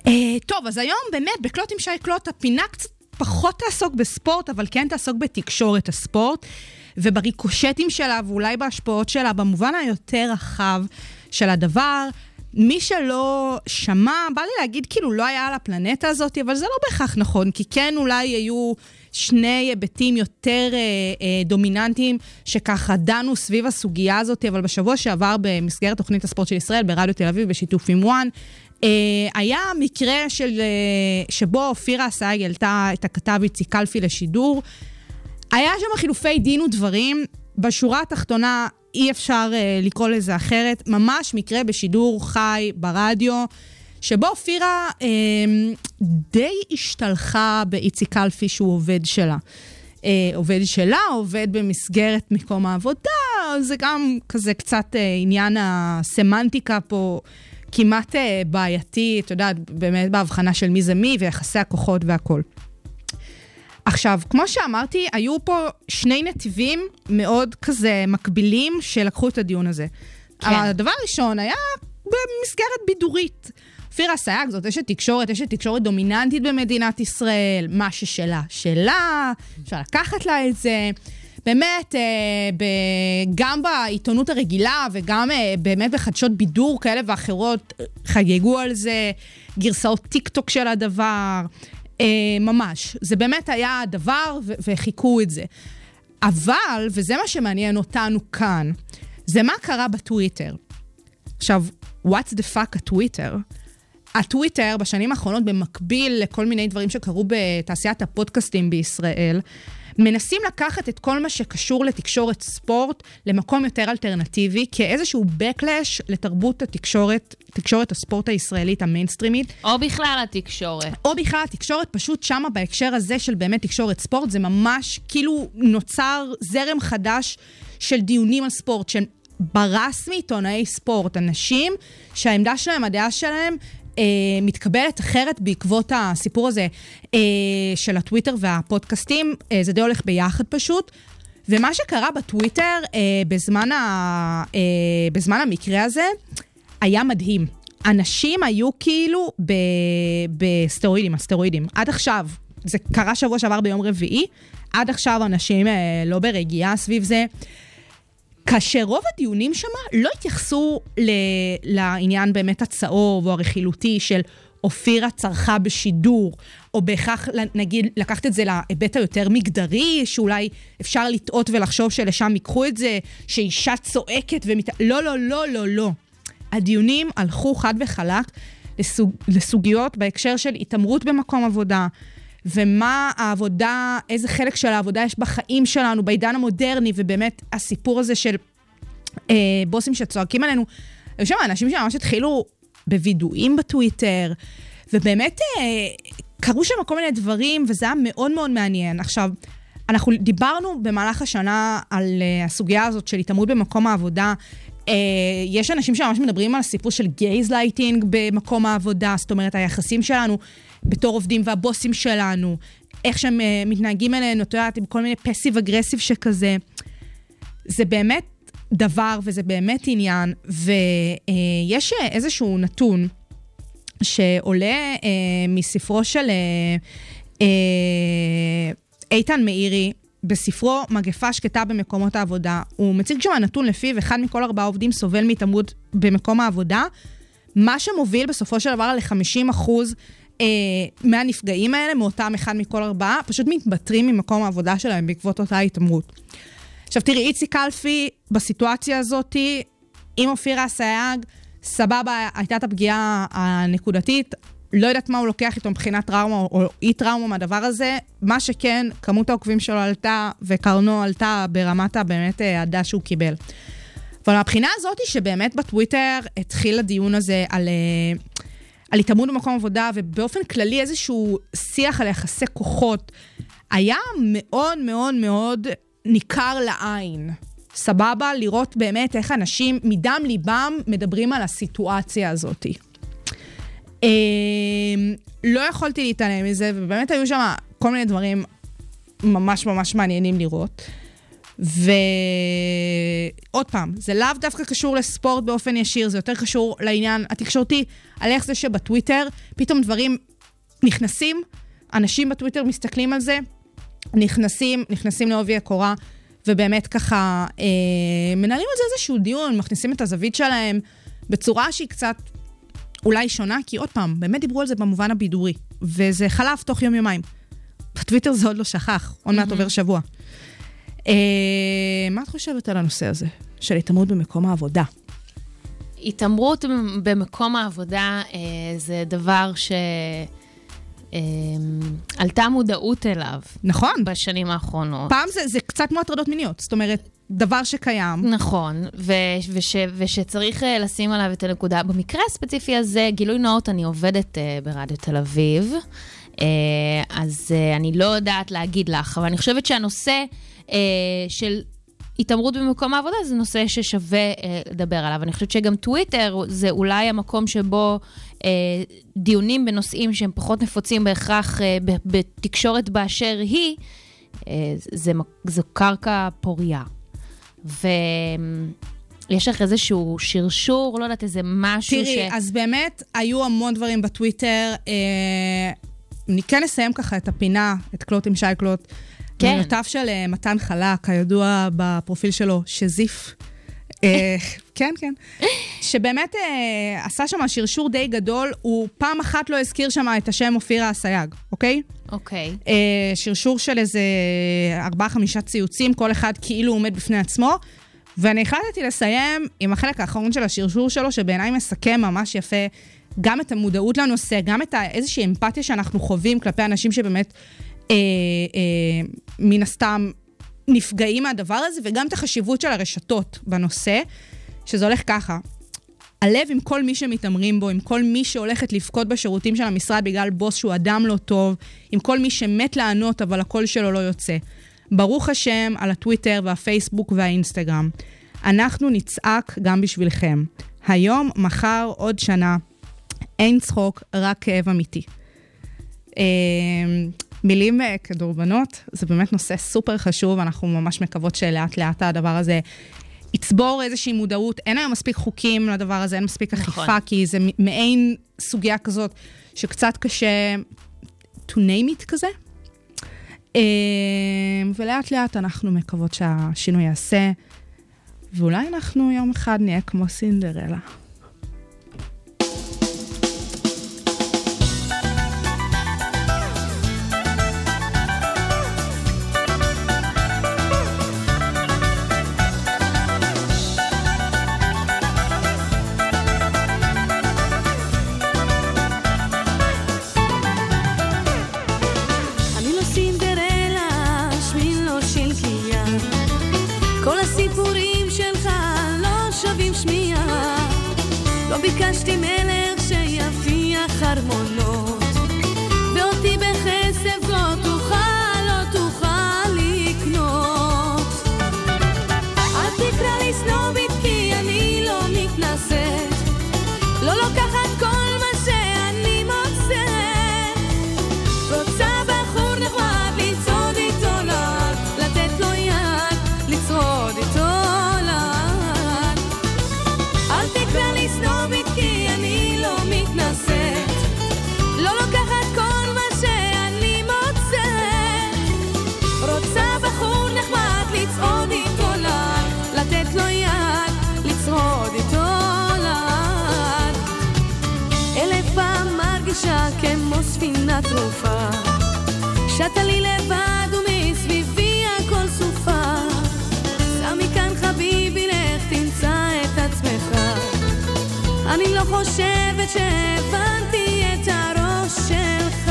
אה, טוב, אז היום באמת, בקלוט עם שי קלוט, הפינה קצת פחות תעסוק בספורט, אבל כן תעסוק בתקשורת הספורט, ובריקושטים שלה, ואולי בהשפעות שלה, במובן היותר רחב של הדבר. מי שלא שמע, בא לי להגיד כאילו לא היה על הפלנטה הזאת, אבל זה לא בהכרח נכון, כי כן אולי היו שני היבטים יותר אה, אה, דומיננטיים שככה דנו סביב הסוגיה הזאת, אבל בשבוע שעבר במסגרת תוכנית הספורט של ישראל, ברדיו תל אביב, בשיתוף עם וואן, אה, היה מקרה של, אה, שבו אופירה אסייג העלתה את הכתב איציק קלפי לשידור. היה שם חילופי דין ודברים. בשורה התחתונה, אי אפשר uh, לקרוא לזה אחרת. ממש מקרה בשידור חי ברדיו, שבו אופירה uh, די השתלחה באיציק קלפי שהוא עובד שלה. Uh, עובד שלה, עובד במסגרת מקום העבודה, זה גם כזה קצת uh, עניין הסמנטיקה פה. כמעט uh, בעייתי, את יודעת, באמת בהבחנה של מי זה מי ויחסי הכוחות והכול. עכשיו, כמו שאמרתי, היו פה שני נתיבים מאוד כזה מקבילים שלקחו את הדיון הזה. כן. הדבר הראשון היה במסגרת בידורית. אופירה סייג זאת אשת תקשורת, אשת תקשורת דומיננטית במדינת ישראל, מה ששלה, שלה, אפשר לקחת לה את זה. באמת, אה, ב, גם בעיתונות הרגילה וגם אה, באמת בחדשות בידור כאלה ואחרות, אה, חגגו על זה, גרסאות טיק טוק של הדבר, אה, ממש. זה באמת היה הדבר ו- וחיכו את זה. אבל, וזה מה שמעניין אותנו כאן, זה מה קרה בטוויטר. עכשיו, what's the fuck הטוויטר? הטוויטר בשנים האחרונות, במקביל לכל מיני דברים שקרו בתעשיית הפודקאסטים בישראל, מנסים לקחת את כל מה שקשור לתקשורת ספורט למקום יותר אלטרנטיבי, כאיזשהו backlash לתרבות התקשורת, תקשורת הספורט הישראלית המיינסטרימית. או בכלל התקשורת. או בכלל התקשורת, פשוט שמה בהקשר הזה של באמת תקשורת ספורט, זה ממש כאילו נוצר זרם חדש של דיונים על ספורט, שהם ברסמי עיתונאי ספורט, אנשים שהעמדה שלהם, הדעה שלהם, אה, מתקבלת אחרת בעקבות הסיפור הזה אה, של הטוויטר והפודקאסטים, אה, זה די הולך ביחד פשוט. ומה שקרה בטוויטר אה, בזמן, ה, אה, בזמן המקרה הזה, היה מדהים. אנשים היו כאילו ב, בסטרואידים, הסטרואידים. עד עכשיו, זה קרה שבוע שעבר ביום רביעי, עד עכשיו אנשים אה, לא ברגיעה סביב זה. כאשר רוב הדיונים שם לא התייחסו ל, לעניין באמת הצהוב או הרכילותי של אופירה צרחה בשידור, או בהכרח, נגיד, לקחת את זה להיבט היותר מגדרי, שאולי אפשר לטעות ולחשוב שלשם ייקחו את זה, שאישה צועקת ומת... לא, לא, לא, לא, לא. הדיונים הלכו חד וחלק לסוג, לסוגיות בהקשר של התעמרות במקום עבודה, ומה העבודה, איזה חלק של העבודה יש בחיים שלנו, בעידן המודרני, ובאמת הסיפור הזה של אה, בוסים שצועקים עלינו. היו שם אנשים שממש התחילו בווידואים בטוויטר, ובאמת אה, קרו שם כל מיני דברים, וזה היה מאוד מאוד מעניין. עכשיו, אנחנו דיברנו במהלך השנה על אה, הסוגיה הזאת של התעמרות במקום העבודה. אה, יש אנשים שממש מדברים על הסיפור של גייז לייטינג במקום העבודה, זאת אומרת, היחסים שלנו בתור עובדים והבוסים שלנו, איך שהם uh, מתנהגים אלינו, את יודעת, עם כל מיני פסיב אגרסיב שכזה. זה באמת דבר וזה באמת עניין, ויש uh, איזשהו נתון שעולה uh, מספרו של uh, uh, איתן מאירי, בספרו מגפה שקטה במקומות העבודה, הוא מציג שם נתון לפיו אחד מכל ארבעה עובדים סובל מהתעמרות במקום העבודה, מה שמוביל בסופו של דבר ל-50 אחוז אה, מהנפגעים האלה, מאותם אחד מכל ארבעה, פשוט מתבטרים ממקום העבודה שלהם בעקבות אותה התעמרות. עכשיו תראי, איציק קלפי בסיטואציה הזאת, עם אופירה אסייג, סבבה, הייתה את הפגיעה הנקודתית, לא יודעת מה הוא לוקח איתו מבחינת טראומה או אי טראומה מהדבר הזה. מה שכן, כמות העוקבים שלו עלתה וקרנו עלתה ברמת הבאמת אהדה שהוא קיבל. אבל מהבחינה הזאת היא שבאמת בטוויטר התחיל הדיון הזה על, אה, על התעמרות במקום עבודה, ובאופן כללי איזשהו שיח על יחסי כוחות, היה מאוד מאוד מאוד ניכר לעין. סבבה? לראות באמת איך אנשים מדם ליבם מדברים על הסיטואציה הזאתי. לא יכולתי להתעלם מזה, ובאמת היו שם כל מיני דברים ממש ממש מעניינים לראות. ועוד פעם, זה לאו דווקא קשור לספורט באופן ישיר, זה יותר קשור לעניין התקשורתי, על איך זה שבטוויטר פתאום דברים נכנסים, אנשים בטוויטר מסתכלים על זה, נכנסים, נכנסים לעובי הקורה, ובאמת ככה אה, מנהלים על זה איזשהו דיון, מכניסים את הזווית שלהם בצורה שהיא קצת אולי שונה, כי עוד פעם, באמת דיברו על זה במובן הבידורי, וזה חלף תוך יום-יומיים. בטוויטר זה עוד לא שכח, עוד מעט עובר שבוע. אה, מה את חושבת על הנושא הזה של התעמרות במקום העבודה? התעמרות במקום העבודה אה, זה דבר ש... אה, עלתה מודעות אליו נכון, בשנים האחרונות. פעם זה, זה קצת כמו הטרדות מיניות, זאת אומרת, דבר שקיים. נכון, ו- וש- ושצריך אה, לשים עליו את הנקודה. במקרה הספציפי הזה, גילוי נאות, אני עובדת אה, ברדיו תל אביב, אה, אז אה, אני לא יודעת להגיד לך, אבל אני חושבת שהנושא אה, של התעמרות במקום העבודה זה נושא ששווה אה, לדבר עליו. אני חושבת שגם טוויטר זה אולי המקום שבו אה, דיונים בנושאים שהם פחות נפוצים בהכרח אה, בתקשורת באשר היא, אה, זה, מק- זו קרקע ויש לך איזשהו שרשור, לא יודעת, איזה משהו תראי, ש... אז באמת, היו המון דברים בטוויטר. אה, אני כן אסיים ככה את הפינה, את קלוט עם שי קלוט. כן. מילותיו של אה, מתן חלק, הידוע בפרופיל שלו, שזיף. אה, כן, כן. שבאמת אה, עשה שם שרשור די גדול, הוא פעם אחת לא הזכיר שם את השם אופירה אסייג, אוקיי? אוקיי. אה, שרשור של איזה ארבעה-חמישה ציוצים, כל אחד כאילו עומד בפני עצמו. ואני החלטתי לסיים עם החלק האחרון של השרשור שלו, שבעיניי מסכם ממש יפה גם את המודעות לנושא, גם את איזושהי אמפתיה שאנחנו חווים כלפי אנשים שבאמת, אה, אה, מן הסתם, נפגעים מהדבר הזה, וגם את החשיבות של הרשתות בנושא, שזה הולך ככה. הלב עם כל מי שמתעמרים בו, עם כל מי שהולכת לבכות בשירותים של המשרד בגלל בוס שהוא אדם לא טוב, עם כל מי שמת לענות אבל הקול שלו לא יוצא. ברוך השם על הטוויטר והפייסבוק והאינסטגרם. אנחנו נצעק גם בשבילכם. היום, מחר, עוד שנה. אין צחוק, רק כאב אמיתי. אה, מילים אה, כדורבנות, זה באמת נושא סופר חשוב, אנחנו ממש מקוות שלאט לאט הדבר הזה יצבור איזושהי מודעות. אין היום מספיק חוקים לדבר הזה, אין מספיק נכון. אכיפה, כי זה מעין סוגיה כזאת שקצת קשה to name it כזה. אה, ולאט לאט אנחנו מקוות שהשינוי יעשה, ואולי אנחנו יום אחד נהיה כמו סינדרלה. חושבת שהבנתי את הראש שלך.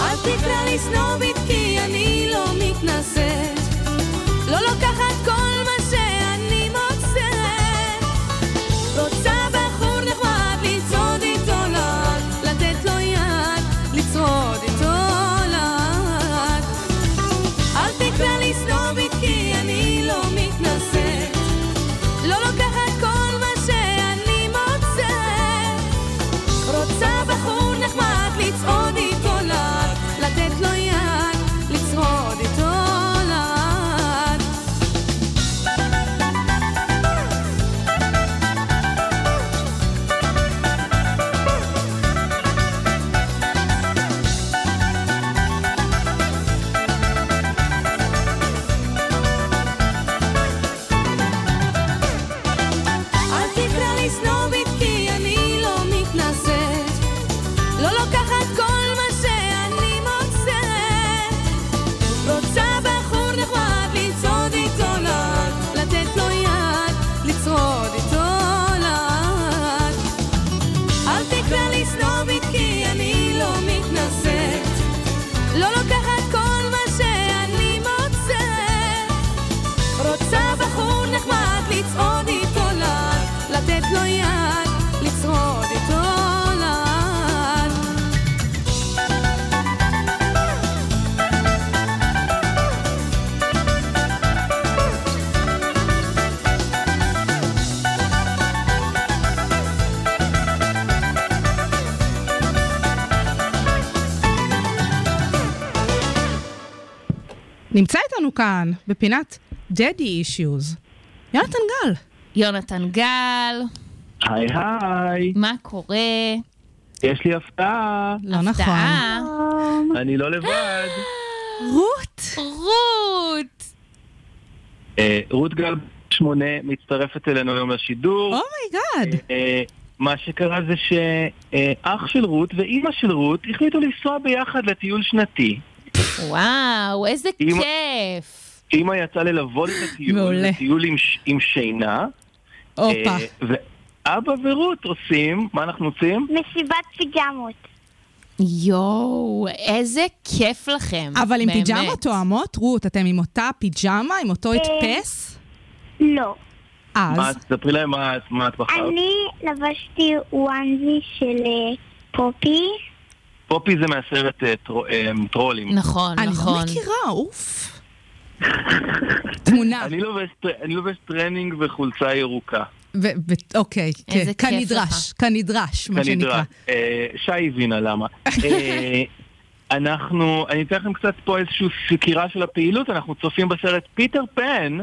אל תקרא לי סנובית כי אני לא מתנשאת נמצא איתנו כאן, בפינת Daddy Issues. יונתן גל. יונתן גל, היי היי, מה קורה? יש לי הפתעה, לא נכון. אני לא לבד. רות! רות! אה, רות גל שמונה מצטרפת אלינו היום לשידור. Oh my god. אה, מה שקרה זה שאח של רות ואימא של רות החליטו לנסוע ביחד לטיול שנתי. וואו, איזה אמא- כיף. אימא יצאה ללוות את הטיול, טיול עם, ש- עם שינה. הופה. אה, ואבא ורות עושים, מה אנחנו עושים? מסיבת פיג'מות. יואו, איזה כיף לכם. אבל עם באמת. פיג'מה תואמות, רות, אתם עם אותה פיג'מה, עם אותו הדפס? לא. מה, אז. תספרי להם מה, מה את בחרת. אני לבשתי וואנזי של אה, פופי. פופי זה מהסרט אה, אה, טרולים. נכון, אני לא נכון. מכירה, אוף. תמונה. אני לובש, טר- אני לובש טרנינג וחולצה ירוקה. אוקיי, כן, כנדרש, כנדרש, מה שנקרא. אה, שי הבינה למה. אנחנו, אני אתן לכם קצת פה איזושהי סקירה של הפעילות, אנחנו צופים בסרט פיטר פן,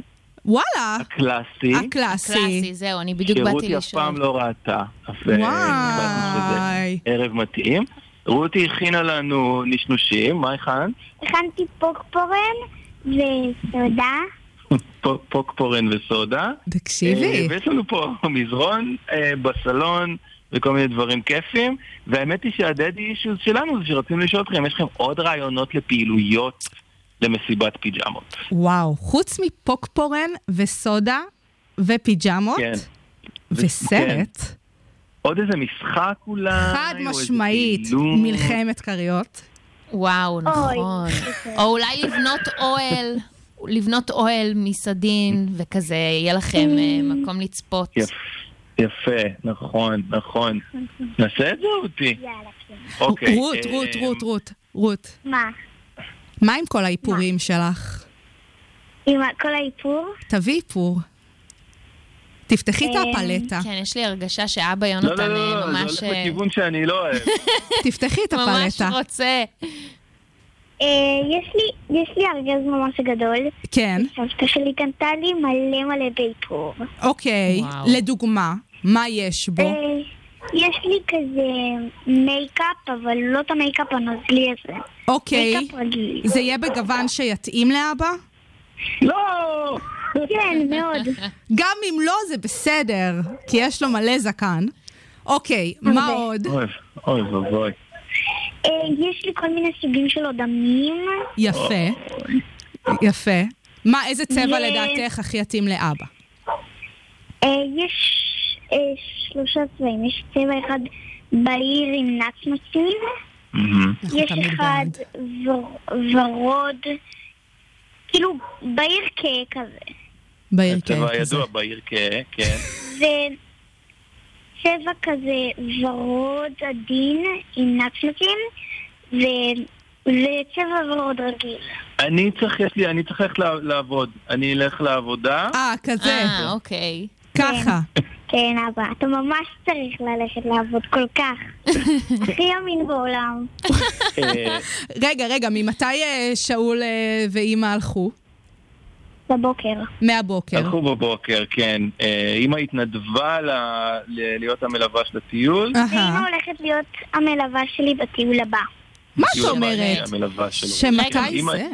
וואלה, הקלאסי, הקלאסי. קלאסי, זהו, אני בדיוק באתי אף לשאול. פעם לא ראתה. אז אה, החלטנו שזה וואי. ערב מתאים. רותי הכינה לנו נשנושים, מה הכנת? הכנתי פוקפורן וסודה. פוק- פוקפורן וסודה. תקשיבי. אה, ויש לנו פה מזרון אה, בסלון וכל מיני דברים כיפים. והאמת היא שהדדי אישוז שלנו זה שרצינו לשאול אתכם, יש לכם עוד רעיונות לפעילויות למסיבת פיג'מות? וואו, חוץ מפוקפורן וסודה ופיג'מות כן. וסרט, עוד איזה משחק אולי? חד משמעית? מלחמת כריות. וואו, נכון. או אולי לבנות אוהל, לבנות אוהל מסדין, וכזה, יהיה לכם אה, מקום לצפות. יפ- יפה, נכון, נכון. נעשה את זה, רותי? יאללה, כן. אוקיי. רות, אה, רות, רות, רות, רות. מה? מה עם כל האיפורים שלך? עם כל האיפור? תביאי איפור. תפתחי את אה, הפלטה. כן, יש לי הרגשה שאבא לא, יונתן לא, לא, אה, לא, ממש... זה הולך אה, לכיוון שאני לא אוהב. תפתחי את ממש הפלטה. רוצה. אה, יש לי, יש לי ארגז ממש גדול. כן, סבתא שלי קנתה לי מלא מלא באיפור. אוקיי. לדוגמה, מה יש בו? יש לי כזה מייקאפ, אבל לא את המייקאפ הנוזלי הזה. אוקיי. מייקאפ רגיל. זה יהיה בגוון שיתאים לאבא? לא! כן, מאוד. גם אם לא, זה בסדר, כי יש לו מלא זקן. אוקיי, מה הרבה. עוד? אוי, אוי ואבוי. אה, יש לי כל מיני סוגים של אודמים. יפה. יפה. מה, איזה צבע לדעתך הכי יתאים לאבא? אה, יש אה, שלושה צבעים. יש צבע אחד בהיר עם נצנצים. אנחנו יש אחד ורוד, כאילו בהיר ככזה. בהרכב הצבע כזה. הידוע בעיר כ... כן. וצבע כזה ורוד עדין עם נצנצים, ו- וצבע ורוד רגיל. אני צריך, יש לי, אני צריך ללכת לעב- לעבוד. אני אלך לעבודה. אה, כזה. אה, אוקיי. ככה. כן, אבא, אתה ממש צריך ללכת לעבוד כל כך. הכי אמין בעולם. אה, רגע, רגע, ממתי אה, שאול אה, ואימא הלכו? בבוקר. מהבוקר. הלכו בבוקר, כן. אה, אמא התנדבה ל- ל- להיות המלווה של הטיול. אהה. ואמא הולכת להיות המלווה שלי בטיול הבא. מה את אומרת? שמתי זה?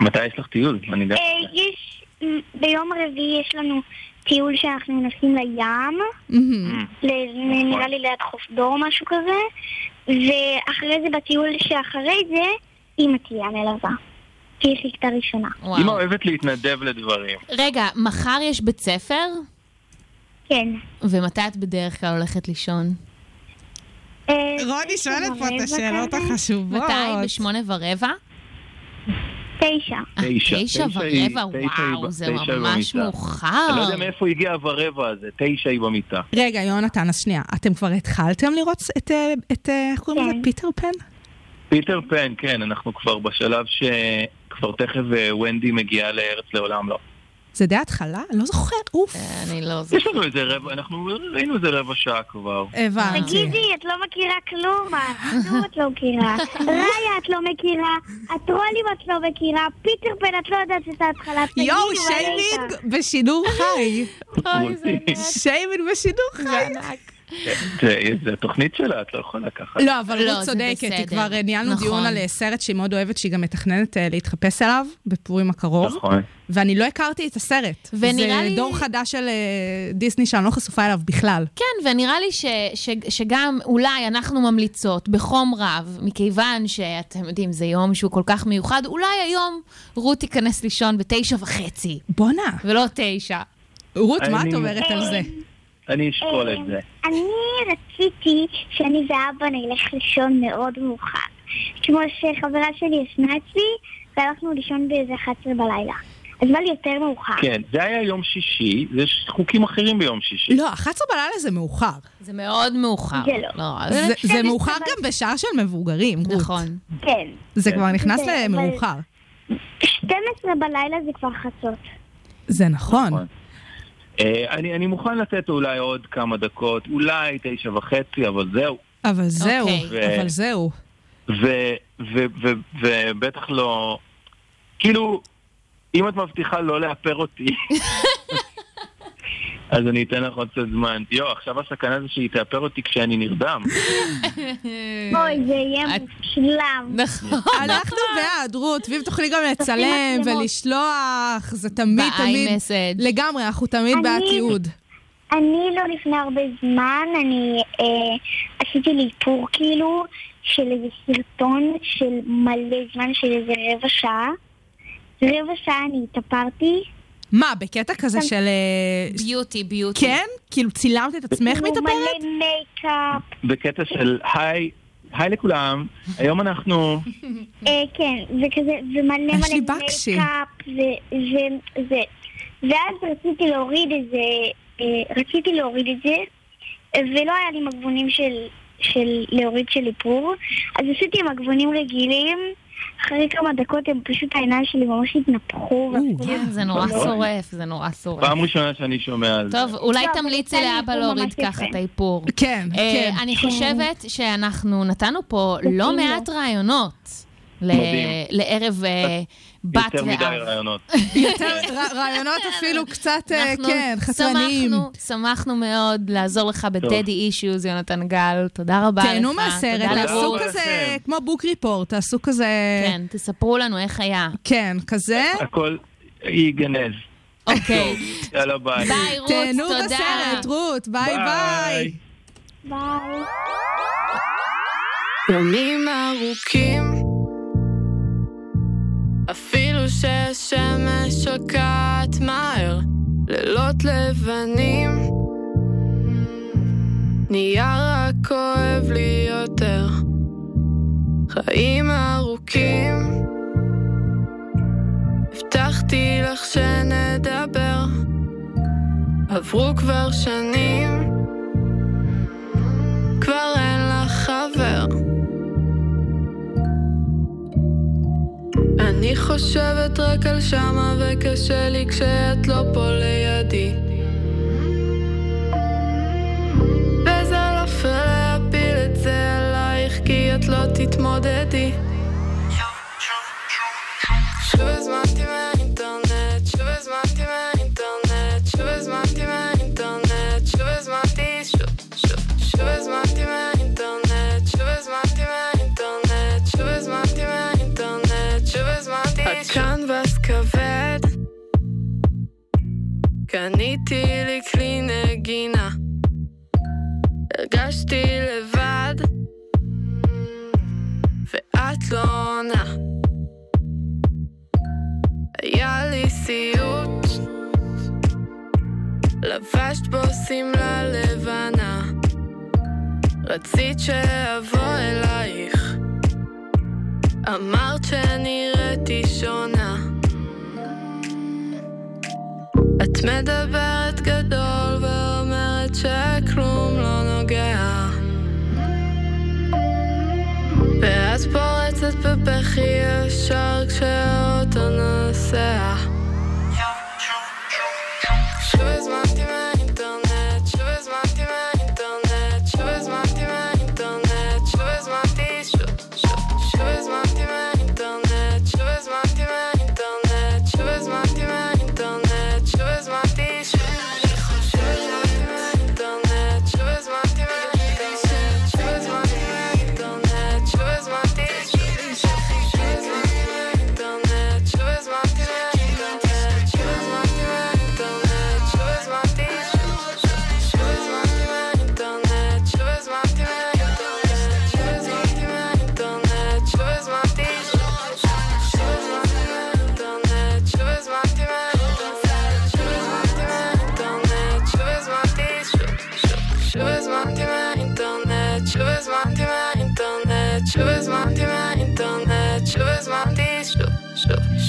מתי יש לך טיול? אני יודע. אה, יש, ביום רביעי יש לנו טיול שאנחנו נוסעים לים, מהמם. ל- נראה לי ליד חוף דור או משהו כזה, ואחרי זה בטיול שאחרי זה, אמא תהיה המלווה. כי היא חיכתה ראשונה. אמא אוהבת להתנדב לדברים. רגע, מחר יש בית ספר? כן. ומתי את בדרך כלל הולכת לישון? אה, רוני שואלת פה את השאלות. החשובות. מתי? בשמונה ורבע? תשע. תשע. ורבע, וואו, זה ממש. מאוחר. אני לא יודע מאיפה הגיע הרבע הזה, תשע היא במיטה. רגע, יונתן, אז שנייה, אתם כבר התחלתם לראות את, אה, אה, איך קוראים לזה? כן. פיטר פן? פיטר פן, כן, אנחנו כבר בשלב שכבר תכף אה, ונדי מגיעה לארץ לעולם לא. זה די התחלה? אני לא זוכר, אוף. אני לא יש זוכרת. לנו איזה רבע, אנחנו ראינו איזה רבע שעה כבר. הבנתי. תגידי, את לא מכירה כלום, כלום את לא מכירה. ראיה את לא מכירה, הטרולים את לא מכירה, פיטר פן את לא יודעת את ההתחלה. תגידי, יואו, שיימינג? בשידור חי. אוי, זה ענק. שיימינג בשידור חי. זה זה התוכנית שלה, את לא יכולה ככה. לא, אבל לא, רות זה צודקת, היא. כבר ניהלנו נכון. דיון על אה, סרט שהיא מאוד אוהבת, שהיא גם מתכננת אה, להתחפש אליו בפורים הקרוב, נכון. ואני לא הכרתי את הסרט. ונראה זה לי- דור חדש של אה, דיסני שאני לא חשופה אליו בכלל. כן, ונראה לי ש, ש, שגם אולי אנחנו ממליצות בחום רב, מכיוון שאתם יודעים, זה יום שהוא כל כך מיוחד, אולי היום רות תיכנס לישון בתשע וחצי, בואנה, ולא תשע. רות, מה את אומרת על זה? אני אשקול את זה. אני רציתי שאני ואבא נלך לישון מאוד מאוחר. כמו שחברה שלי ישנה אצלי, והלכנו לישון באיזה 11 בלילה. אז בא לי יותר מאוחר. כן, זה היה יום שישי, יש חוקים אחרים ביום שישי. לא, 11 בלילה זה מאוחר. זה מאוד מאוחר. זה לא. זה... זה- זה מאוחר גם בשעה של מבוגרים. נכון. כן. זה כבר נכנס זה, אבל- למאוחר. 12 בלילה זה כבר חצות. זה נכון. אה, אני אני מוכן לתת אולי עוד כמה דקות, אולי תשע וחצי, אבל זהו. אבל זהו, אוקיי. אבל זהו. ו- ו- ו- ובטח לא... כאילו, אם את מבטיחה לא לאפר אותי, אז אני אתן לך עוד קצת זמן. יו, עכשיו הסכנה זה שהיא תאפר אותי כשאני נרדם. אוי, זה יהיה מושלם. נכון. אנחנו בעד, רות, ואם תוכלי גם לצלם. ולשלוח, זה תמיד תמיד... לגמרי, אנחנו תמיד בעד תיעוד. אני לא לפני הרבה זמן, אני אה, עשיתי לי איפור כאילו של איזה סרטון של מלא זמן, של איזה רבע שעה. רבע שעה אני התאפרתי. מה, בקטע כזה של... אה, beauty, beauty. כן? כאילו צילמת את עצמך מתאפרת? מלא מייקאפ. בקטע של היי, היי לכולם, היום אנחנו... אה, כן, וכזה, ומלא מלא בקשי. מייקאפ, וזה. ואז רציתי להוריד את זה, אה, רציתי להוריד את זה, ולא היה לי מגבונים של, של להוריד של איפור, אז עשיתי מגבונים רגילים. אחרי כמה דקות הם פשוט העיניים שלי ממש התנפחו. כן, זה נורא גדולות. שורף, זה נורא שורף. פעם ראשונה שאני שומע על זה. טוב, אולי לא, תמליצי לאבא להוריד ככה. את האיפור. כן, אה, כן. אני. חושבת שאנחנו נתנו פה לא. מעט רעיונות. לערב בת יותר מדי ואב. רעיונות. יותר ר- רעיונות אפילו קצת, אה, כן, חתרניים. שמחנו, מאוד לעזור לך ב Daddy Issues, יונתן גל. תודה רבה לך. תהנו מהסרט, תעשו. כזה, כמו book report, תעשו כזה, כן, תספרו לנו איך היה. כן, כזה. הכל ייגנז. אוקיי. יאללה ביי. ביי, רות, תהנו תודה. בסרט, רות, ביי ביי. ביי. ימים ארוכים, אפילו שהשמש שוקעת מהר, לילות לבנים, נהיה רק כואב לי יותר. חיים ארוכים, הבטחתי לך שנדבר, עברו כבר שנים, כבר אין לך חבר. אני חושבת רק על שמה וקשה לי כשאת לא פה לידי. וזה לא פייר להפיל את זה עלייך כי את לא תתמודדי. שוב הזמנתי מהאינטרנט, קניתי לי כלי נגינה, הרגשתי לבד, ואת לא עונה. היה לי סיוט, לבשת בו שמלה לבנה, רצית שאבוא אלייך, אמרת שנראיתי שונה. את מדברת גדול ואומרת שכלום לא נוגע. ואת פורצת בבכי ישר כשהאוטו נוסע.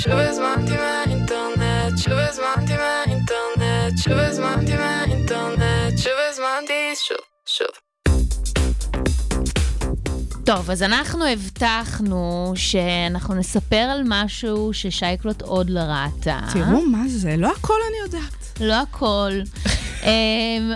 שוב, שוב הזמנתי מהאינטרנט, שוב הזמנתי מהאינטרנט, שוב הזמנתי מהאינטרנט, שוב הזמנתי, שוב, שוב. טוב, אז אנחנו הבטחנו שאנחנו נספר על משהו ששייקלוט עוד לא ראתה. תראו מה זה, לא הכל אני יודעת. לא הכל. אמ,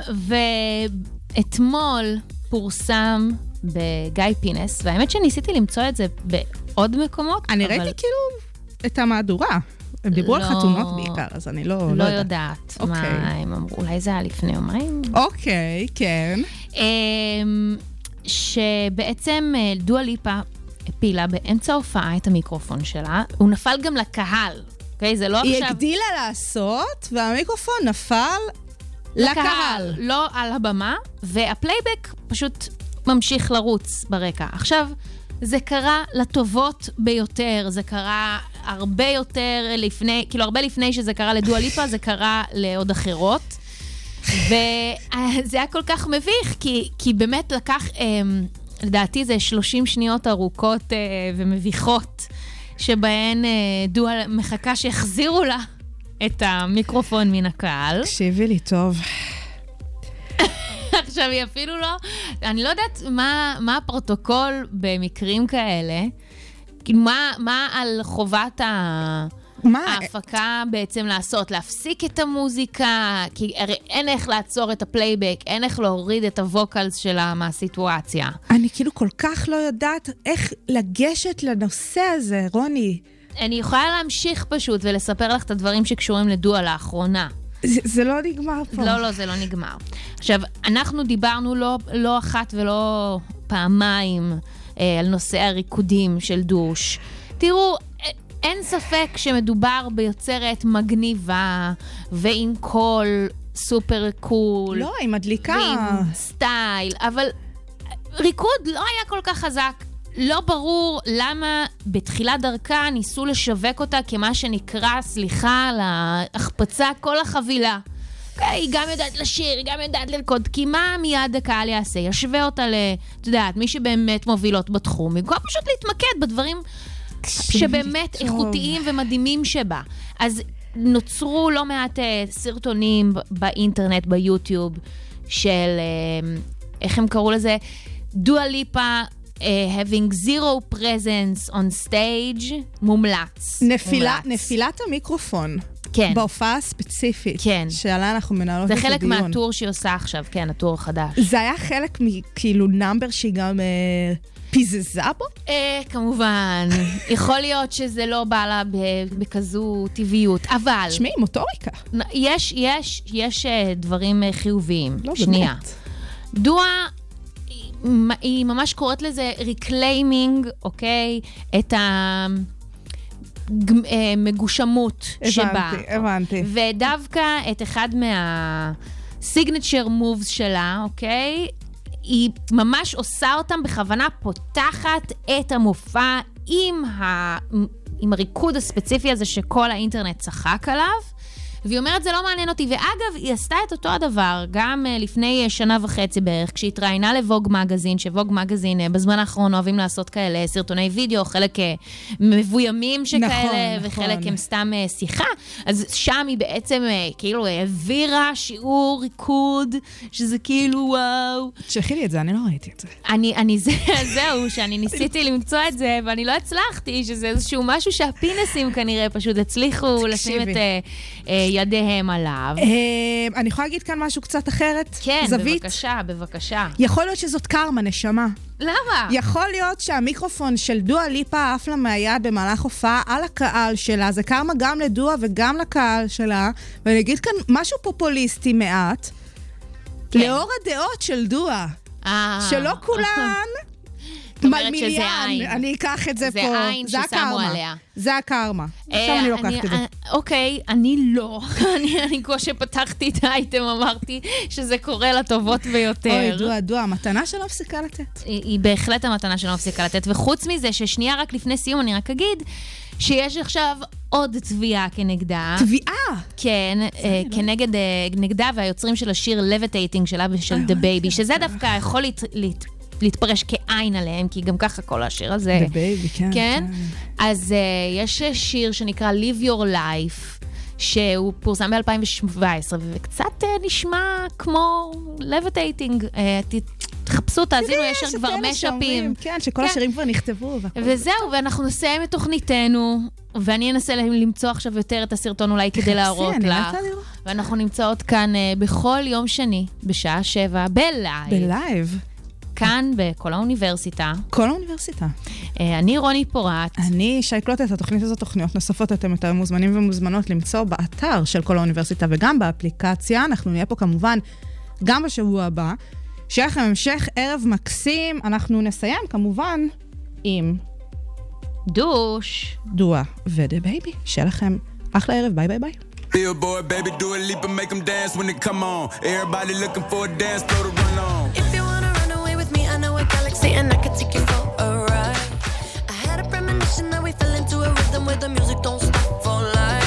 ואתמול פורסם בגיא פינס, והאמת שניסיתי למצוא את זה בעוד מקומות, אני אבל ראיתי כאילו את המהדורה. הם דיברו על לא- חתונות בעיקר, אז אני לא, לא לא יודעת מה אוקיי. הם אמרו, אולי זה היה לפני יומיים? אוקיי, כן. אמ, שבעצם אה, דואה ליפה הפילה באמצע ההופעה את המיקרופון שלה, הוא נפל גם לקהל, אוקיי? זה לא היא עכשיו... הגדילה לעשות, והמיקרופון נפל לקהל. לא על הבמה, והפלייבק פשוט ממשיך לרוץ ברקע. עכשיו, זה קרה לטובות ביותר, זה קרה הרבה יותר לפני, כאילו הרבה לפני שזה קרה לדואה ליפה, זה קרה לעוד אחרות. וזה היה כל כך מביך, כי, כי באמת לקח, אמ, לדעתי זה 30 שניות ארוכות אה, ומביכות, שבהן אה, דואה מחכה שיחזירו לה את המיקרופון מן הקהל. תקשיבי לי טוב. עכשיו, היא אפילו לא... אני לא יודעת מה, מה הפרוטוקול במקרים כאלה. כאילו, מה, מה על חובת ה... מה? ההפקה בעצם לעשות? להפסיק את המוזיקה? כי הרי אין איך לעצור את הפלייבק, אין איך להוריד את ה vocals שלה מהסיטואציה. אני כאילו כל כך לא יודעת איך לגשת לנושא הזה, רוני. אני יכולה להמשיך פשוט ולספר לך את הדברים שקשורים לדואה לאחרונה. זה, זה לא נגמר פה. לא, לא, זה לא נגמר. עכשיו, אנחנו דיברנו לא, לא אחת ולא פעמיים על נושא הריקודים של דוש. תראו, אה, אין ספק שמדובר ביוצרת מגניבה ועם קול super cool. לא, היא מדליקה. ועם סטייל, אבל ריקוד לא היה כל כך חזק. לא ברור למה בתחילת דרכה ניסו לשווק אותה כמה שנקרא, סליחה על ההחפצה, כל החבילה. אוקיי, היא גם יודעת לשיר, היא גם יודעת לרקוד, כי מה מיד הקהל יעשה? ישווה אותה ל... את יודעת, מי שבאמת מובילות בתחום, במקום פשוט להתמקד בדברים שבאמת טוב. איכותיים ומדהימים שבה. אז נוצרו לא מעט אה, סרטונים באינטרנט, ביוטיוב, של, אה, איך הם קראו לזה? דואה ליפה. Uh, having zero presence on stage, מומלץ. נפילה, מומלץ. נפילת המיקרופון. כן. בהופעה הספציפית. כן. שעליה אנחנו מנהלות זה את חלק הדיון. מהטור שהיא עושה עכשיו, כן, הטור החדש. זה היה חלק מכאילו נאמבר שהיא גם אה, פיזזה בו? אה, כמובן, יכול להיות שזה לא בא לה בכזו טבעיות, אבל... תשמעי, מוטוריקה. יש, יש, יש אה, דברים אה, חיוביים. לא, שנייה. באמת. דואה, היא- ממש קוראת לזה reclaiming, אוקיי? את המגושמות שבה. הבנתי, הבנתי. ודווקא את אחד מה-signature moves שלה, אוקיי? היא ממש עושה אותם בכוונה, פותחת את המופע עם, ה... עם הריקוד הספציפי הזה שכל האינטרנט צחק עליו. והיא אומרת, זה לא מעניין אותי. ואגב, היא עשתה את אותו הדבר גם uh, לפני uh, שנה וחצי בערך, כשהיא התראיינה לווג מגזין, שווג מגזין uh, בזמן האחרון אוהבים לעשות כאלה סרטוני וידאו, חלק מבוימים שכאלה, נכון, וחלק נכון. הם סתם שיחה. אז שם היא בעצם כאילו העבירה שיעור ריקוד, שזה כאילו וואו. תשלחי לי את זה, אני לא ראיתי את זה. אני, אני זה, זהו, שאני ניסיתי למצוא את זה, ואני לא הצלחתי, שזה איזשהו משהו שהפינסים כנראה פשוט הצליחו לשים את אה, אה, ידיהם עליו. אה, אני יכולה להגיד כאן משהו קצת אחרת? כן, זווית? בבקשה, בבקשה. יכול להיות שזאת קרמה, נשמה. למה? יכול להיות שהמיקרופון של דואה ליפה עף לה מהיד במהלך הופעה על הקהל שלה. זה קרמה גם לדואה וגם לקהל שלה. ואני אגיד כאן משהו פופוליסטי מעט. כן. לאור הדעות של דואה, אה. שלא כולן מלמיליאן, עין. אני אקח את זה זה פה. עין זה ששמו הקרמה. עליה. זה הקרמה. עכשיו אה, אני לוקחת את זה. אה, אוקיי, אני לא. אני, אני כמו שפתחתי את האייטם אמרתי שזה קורה לטובות ביותר. אוי, דואה, דואה, המתנה שלא מפסיקה לתת. היא, היא בהחלט המתנה שלא מפסיקה לתת. וחוץ מזה, ששנייה רק לפני סיום אני רק אגיד, שיש עכשיו עוד תביעה כנגדה. תביעה! כן, אה, כנגד, אה, נגדה והיוצרים של השיר לביטייטינג שלה ושל The Baby, שזה דווקא יכול להת, להת, להתפרש כעין עליהם, כי גם ככה כל השיר הזה... The Baby, כן, כן? אז uh, יש שיר שנקרא Live Your Life. שהוא פורסם ב-2017, וקצת אה, נשמע כמו Levitating. אה, תחפשו, תאזינו, יש שם כבר משאפים. כן, שכל השירים כבר נכתבו. וזהו, ואנחנו נסיים את תוכניתנו, ואני אנסה למצוא עכשיו יותר את הסרטון אולי כדי להראות לך. ואנחנו נמצאות כאן אה, בכל יום שני, בשעה שבע, בלייב. בלייב. כאן בכל האוניברסיטה. כל האוניברסיטה. אה, אני רוני פורט. אני שי קלוט את התוכנית הזאת, תוכניות נוספות אתם יותר מוזמנים ומוזמנות למצוא באתר של כל האוניברסיטה וגם באפליקציה. אנחנו נהיה פה כמובן גם בשבוע הבא. שיהיה לכם המשך ערב מקסים. אנחנו נסיים כמובן עם דוש. דואה ודה בייבי. שיהיה לכם אחלה ערב, ביי ביי ביי. Billboard, baby, Dua Lipa make 'em dance when she come on. Everybody looking for a dance floor to run on. I know a galaxy and I take you for a ride. I had a premonition that we fell into a rhythm where the music don't stop for life.